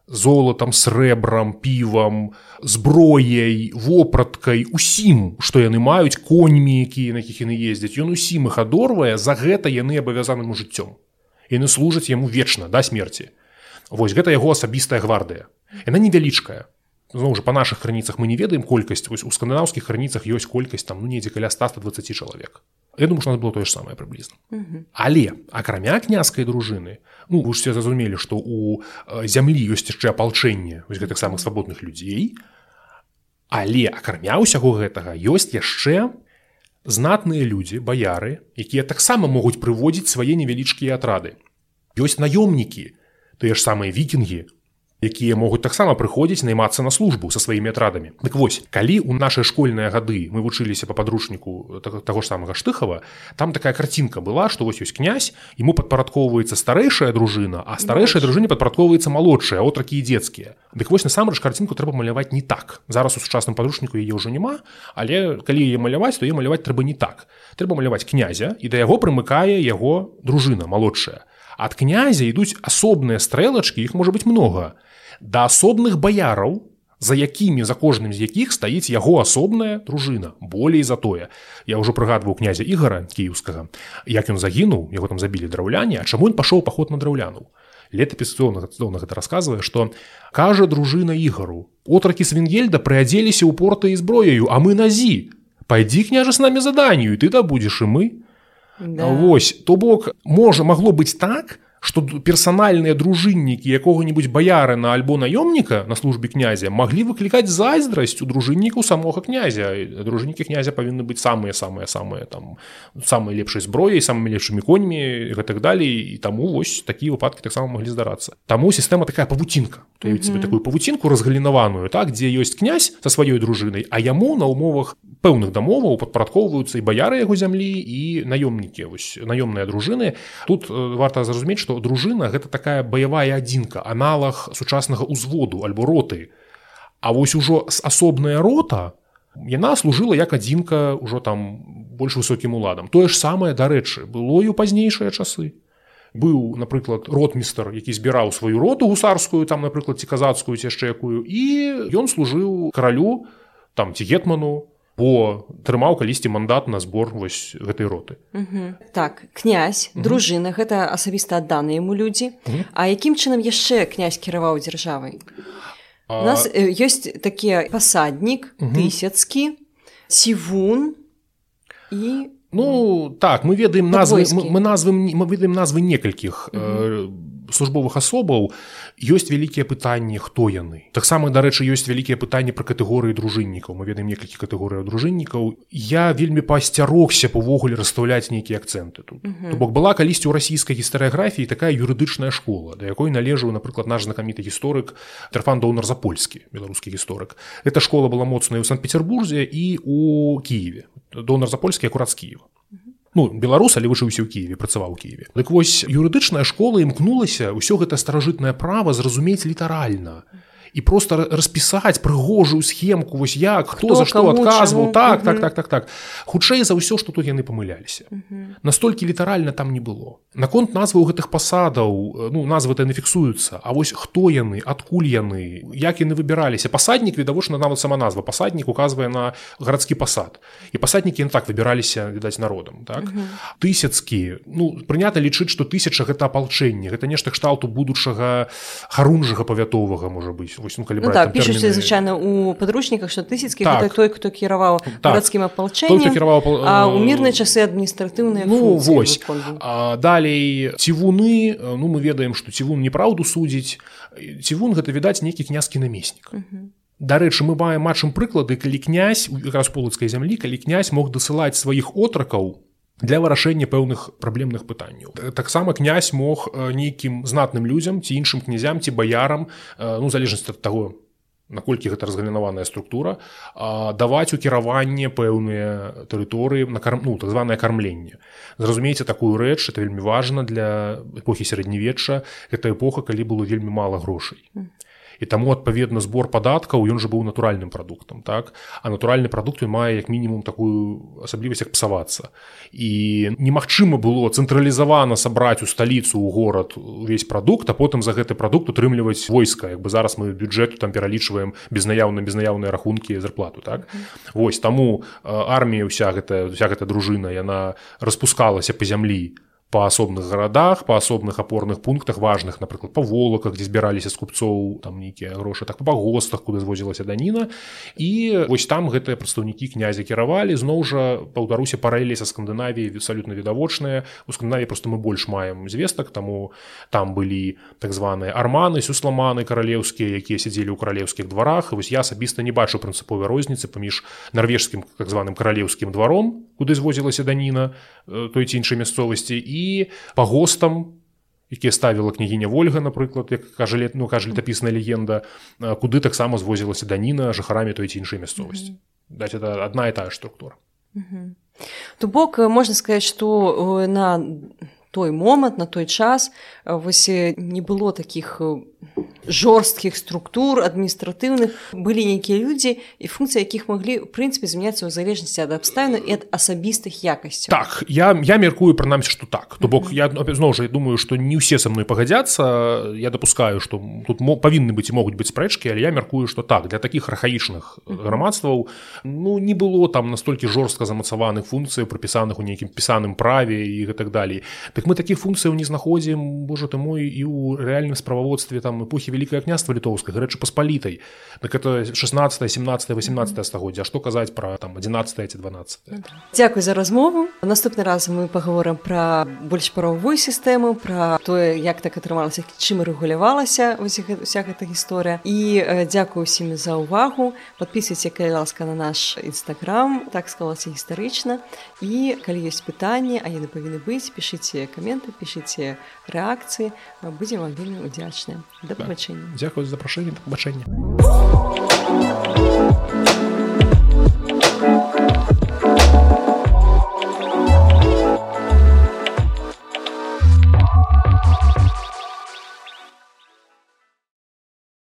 золотам срэбрам півам зброяй вопраткай усім што яны маюць коньмі якія на якіх яны ездзяць. Ён усім іх адорвае за гэта яны абавязаным жыццём. Яны служаць яму вечна да смерці. Вось гэта яго асабістая гвардыя. Яна невялічкая. Зноў жа па наших крыніцах мы не ведаем колькасць вось у скандынаўскіх крыніцах ёсць колькасць там ну недзе каля 120 чалавек Я думаю, нас было тое ж самае прыблізна. Але акрамя княскай дружыны ну вы все зразумелі, што у зямлі ёсць яшчэ апалчэнне гэтых самых свабодных людзей. Але акрамя ўсяго гэтага ёсць яшчэ знатныя людзі, баяры, якія таксама могуць прыводзіць свае невялічкія атрады. Ёсць наёмнікі, тыя ж самыя вікінгі, якія могуць таксама прыходзіць наймацца на службу са сваімі атрадамі. Дык вось калі ў нашай школьныя гады мы вучыліся па падручніку таго ж самага штыхава там такая карцінка была што вось ёсць князь ему падпарадкоўваецца старэйшая дружына а старэйшая дружыне падпарадкоўваецца малодшая отракі і дзецкія. Дык вось насамрэч карцінку трэба маляваць не так. Зараз у сучасным падручніку яе ўжо няма але калі яе маляваць то е маляваць трэба не так. Трэба маляваць князя і да яго прымыкае яго дружына малодшая ад князя ідуць асобныя стрэлачкі іх можа быць многа. Да асобных баяраў за якімі за кожным з якіх стаіць яго асобная дружына болей за тое. Я ўжо прыгадваў князя ігора кіеўскага. Як ён загінуў яго там забілі драўляне А чаму ён пашоў паход на драўляну? Летапісцоўнага цудоўна гэта расказвае што кажа дружына ігару отракі свінгельда прыадзеліся ў порта і зброяю а мы назі пайдзі княжа з намі заданню ты да будзеш і мы да. Вось то бок можа магло быць так што персанальныя дружыннікі якога-нибудь баярына альбо наёмніка на службе князя маглі выклікаць зайздрасць у дружынніку самога князя. Дружыннікі князя павінны быць самыя самыя самыя там самыя лепшай зброяй самымі лепшымі коньмі гэтак далей і таму вось такія выпадкі таксама маглі здарацца Таму сістэма такая павуцінка mm -hmm. себе такую павуцінку разгалінаваную так дзе ёсць князь са сваёй дружынай а яму на умовах пэўных дамоваў падпарадкоўваюцца і баяры яго зямлі і наёмнікі вось наёмныя дружыны тут варта зразумець што дружына гэта такая баявая адзінка аналаг сучаснага ўзводу альбо роты. А вось ужо асобная рота яна служыла як адзінка ўжо там больш высокім уладам. Тое ж самае дарэчы было і ў пазнейшыя часы. Быў напрыклад ротмістр які збіраў сваю роту гусарскую там напрыклад ці казацкую ці яшчэ якую і ён служыў каралю там ці гетману бо трымаў калісьці мандат на збор вось гэтай роты. Так князь дружына гэта асабіста адданыя яму людзі. А якім чынам яшчэ князь кіраваў дзяржавай? У нас ёсць такі пасаднік тысяцкі сівун і Ну так мы ведаем назвы мы, мы назвы мы ведаем назвы некалькіх э, службовых асобаў ёсць вялікія пытанні хто яны. Таксама дарэчы ёсць вялікія пытанні пра катэгорыі дружыннікаў. Мы ведаем некалькі катэгорыяў дружыннікаў. Я вельмі пасцярогся увогуле расстаўляць нейкія акцэнты тут. То бок была калісьці ў расійскай гістарыяграфіі такая юрыдычная школа да якой належаў напрыклад наш знакаміты гісторык тэрфан донар запольскі беларускі гісторык. Эта школа была моцная ў санкт-петербурзе і у кіеве. Донар запольскі акурат з кіева ну беларус але вучыўся ў кіеве працаваў кіеве дык вось юрыдычная школа імкнулася ўсё гэта старажытнае права зразумець літаральна і просто распісаць прыгожую схемку вось як хто, хто за што адказваў. так, так так так так. Хутчэй за ўсё што тут яны памыляліся. Настолькі літаральна там не было. Наконт назвы ў гэтых пасадаў ну назвы яны фіксуюцца А вось хто яны адкуль яны як яны выбіраліся. Пасаднік відавочна нават сама назва. Пасаднік указвае на гарадскі пасад. І пасаднікі так выбіраліся відаць народам так? Тысяцкі ну прынята лічыць што тысяча гэта апалчэнне гэта нешта кшталту будучага харунжага павятовага можа быць вось, ну, ну, так, тэрміны... звычайна у падручніках што тысячкі так. той хто кіраваў так. гарадскім апалчэннем кіраваў а ў мірныя часы адміністратыўныя ну вось. а, далей цівуны ну мы ведаем што цівун неправду судзіць цівун гэта відаць нейкі князькі намеснік Дарэчы мы маем матчым прыклады калі князь раз полацкай зямлі калі князь мог дасылаць сваіх отракаў для вырашэння пэўных праблемных пытанняў. Таксама князь мог нейкім знатным людзям ці іншым князям ці баярам ну залежнасць ад таго наколькі гэта разгалінаваная структура даваць у кіраванне пэўныя тэрыторыі на карм ну так званае кармленне. Зразумееце такую рэч это вельмі важна для эпохі сярэднявечча гэта эпоха калі было вельмі мала грошай і таму адпаведна збор падаткаў ён жа быў натуральным прадуктам так? А натуральны прадукт мае як мінімум такую асаблівасць як псавацца. І немагчыма было цэнтралізавана сабраць у сталіцу ў горад увесь прадукт а потым за гэты прадукт утрымліваць войска. Як бы зараз мы бюджэту там пералічваем безнаяўна безнаяўныя рахункі зарплату так? Вось таму армія ўся гэтая вся гэта дружына яна распускалася по зямлі па асобных гарадах па асобных апорных пунктах важных напрыклад па волаках дзе збіраліся з купцоў там нейкія грошы так па гостах куды звозілася даніна і вось там гэтыя прадстаўнікі князя кіравалі зноў жа паўдаруся парэлі са скандынавіі абсалютна відавочныя у скандынаві просто мы больш маем звестак таму там былі так званыя арманы сюсламаны каралеўскія якія сядзелі ў каралеўскіх дварах. Вось я асабіста не бачу прынцыповай розніцы паміж нарвежскім так званым каралеўскім дваром куды звозілася даніна той ці іншай мясцовасці і па гостам якія ставіла княгіня ольга напрыклад як кажа лет ну кажа летапісная легенда куды таксама звозілася даніна жыхарамі той ці іншай мясцовасці. Даць это одна і тая структура. То бок можна сказаць што на той момант на той час вось не было таких жорсткіх структур адміністратыўных былі нейкія людзі і функцыі якіх маглі прынцыпе змяняцца ў залежнасці ад абставіну і ад асабістых якасцяў так я я меркую прынамсі што так. То бок я зноў жа думаю што не ўсе са мной пагадзяцца я допускаю што тут павінны быць могуць быць спрэчкі але я меркую што так. Для такіх архаічных грамадстваў ну не было там настолькі жорстка замацаваных функцый прапісаных у нейкім пісаным праве і гэтак далей так мы такіх функцыяў не знаходзім Боже ты мой і ў рэальным справаводстве там эпохі вялікае княства літоўскай рэчы паспалітай так это 16 17 18 стагоддзя што казаць пра там 11 ці 12 Дзякуй за размову. Наступны раз мы паговорым пра больш правовую сістэму пра тое як так атрымалася чым рэгулявалася вся гэта гісторыя. І дзякую усім за ўвагу. Подписывайте калі ласка на наш нстаграм так склалася гістарычна і калі ёсць пытанні а яны павінны быць пішыце каменты пішыце рэакцыі будзем вам вельмі удзячныя да. побачэння дзякую за запрашэнне да побачэння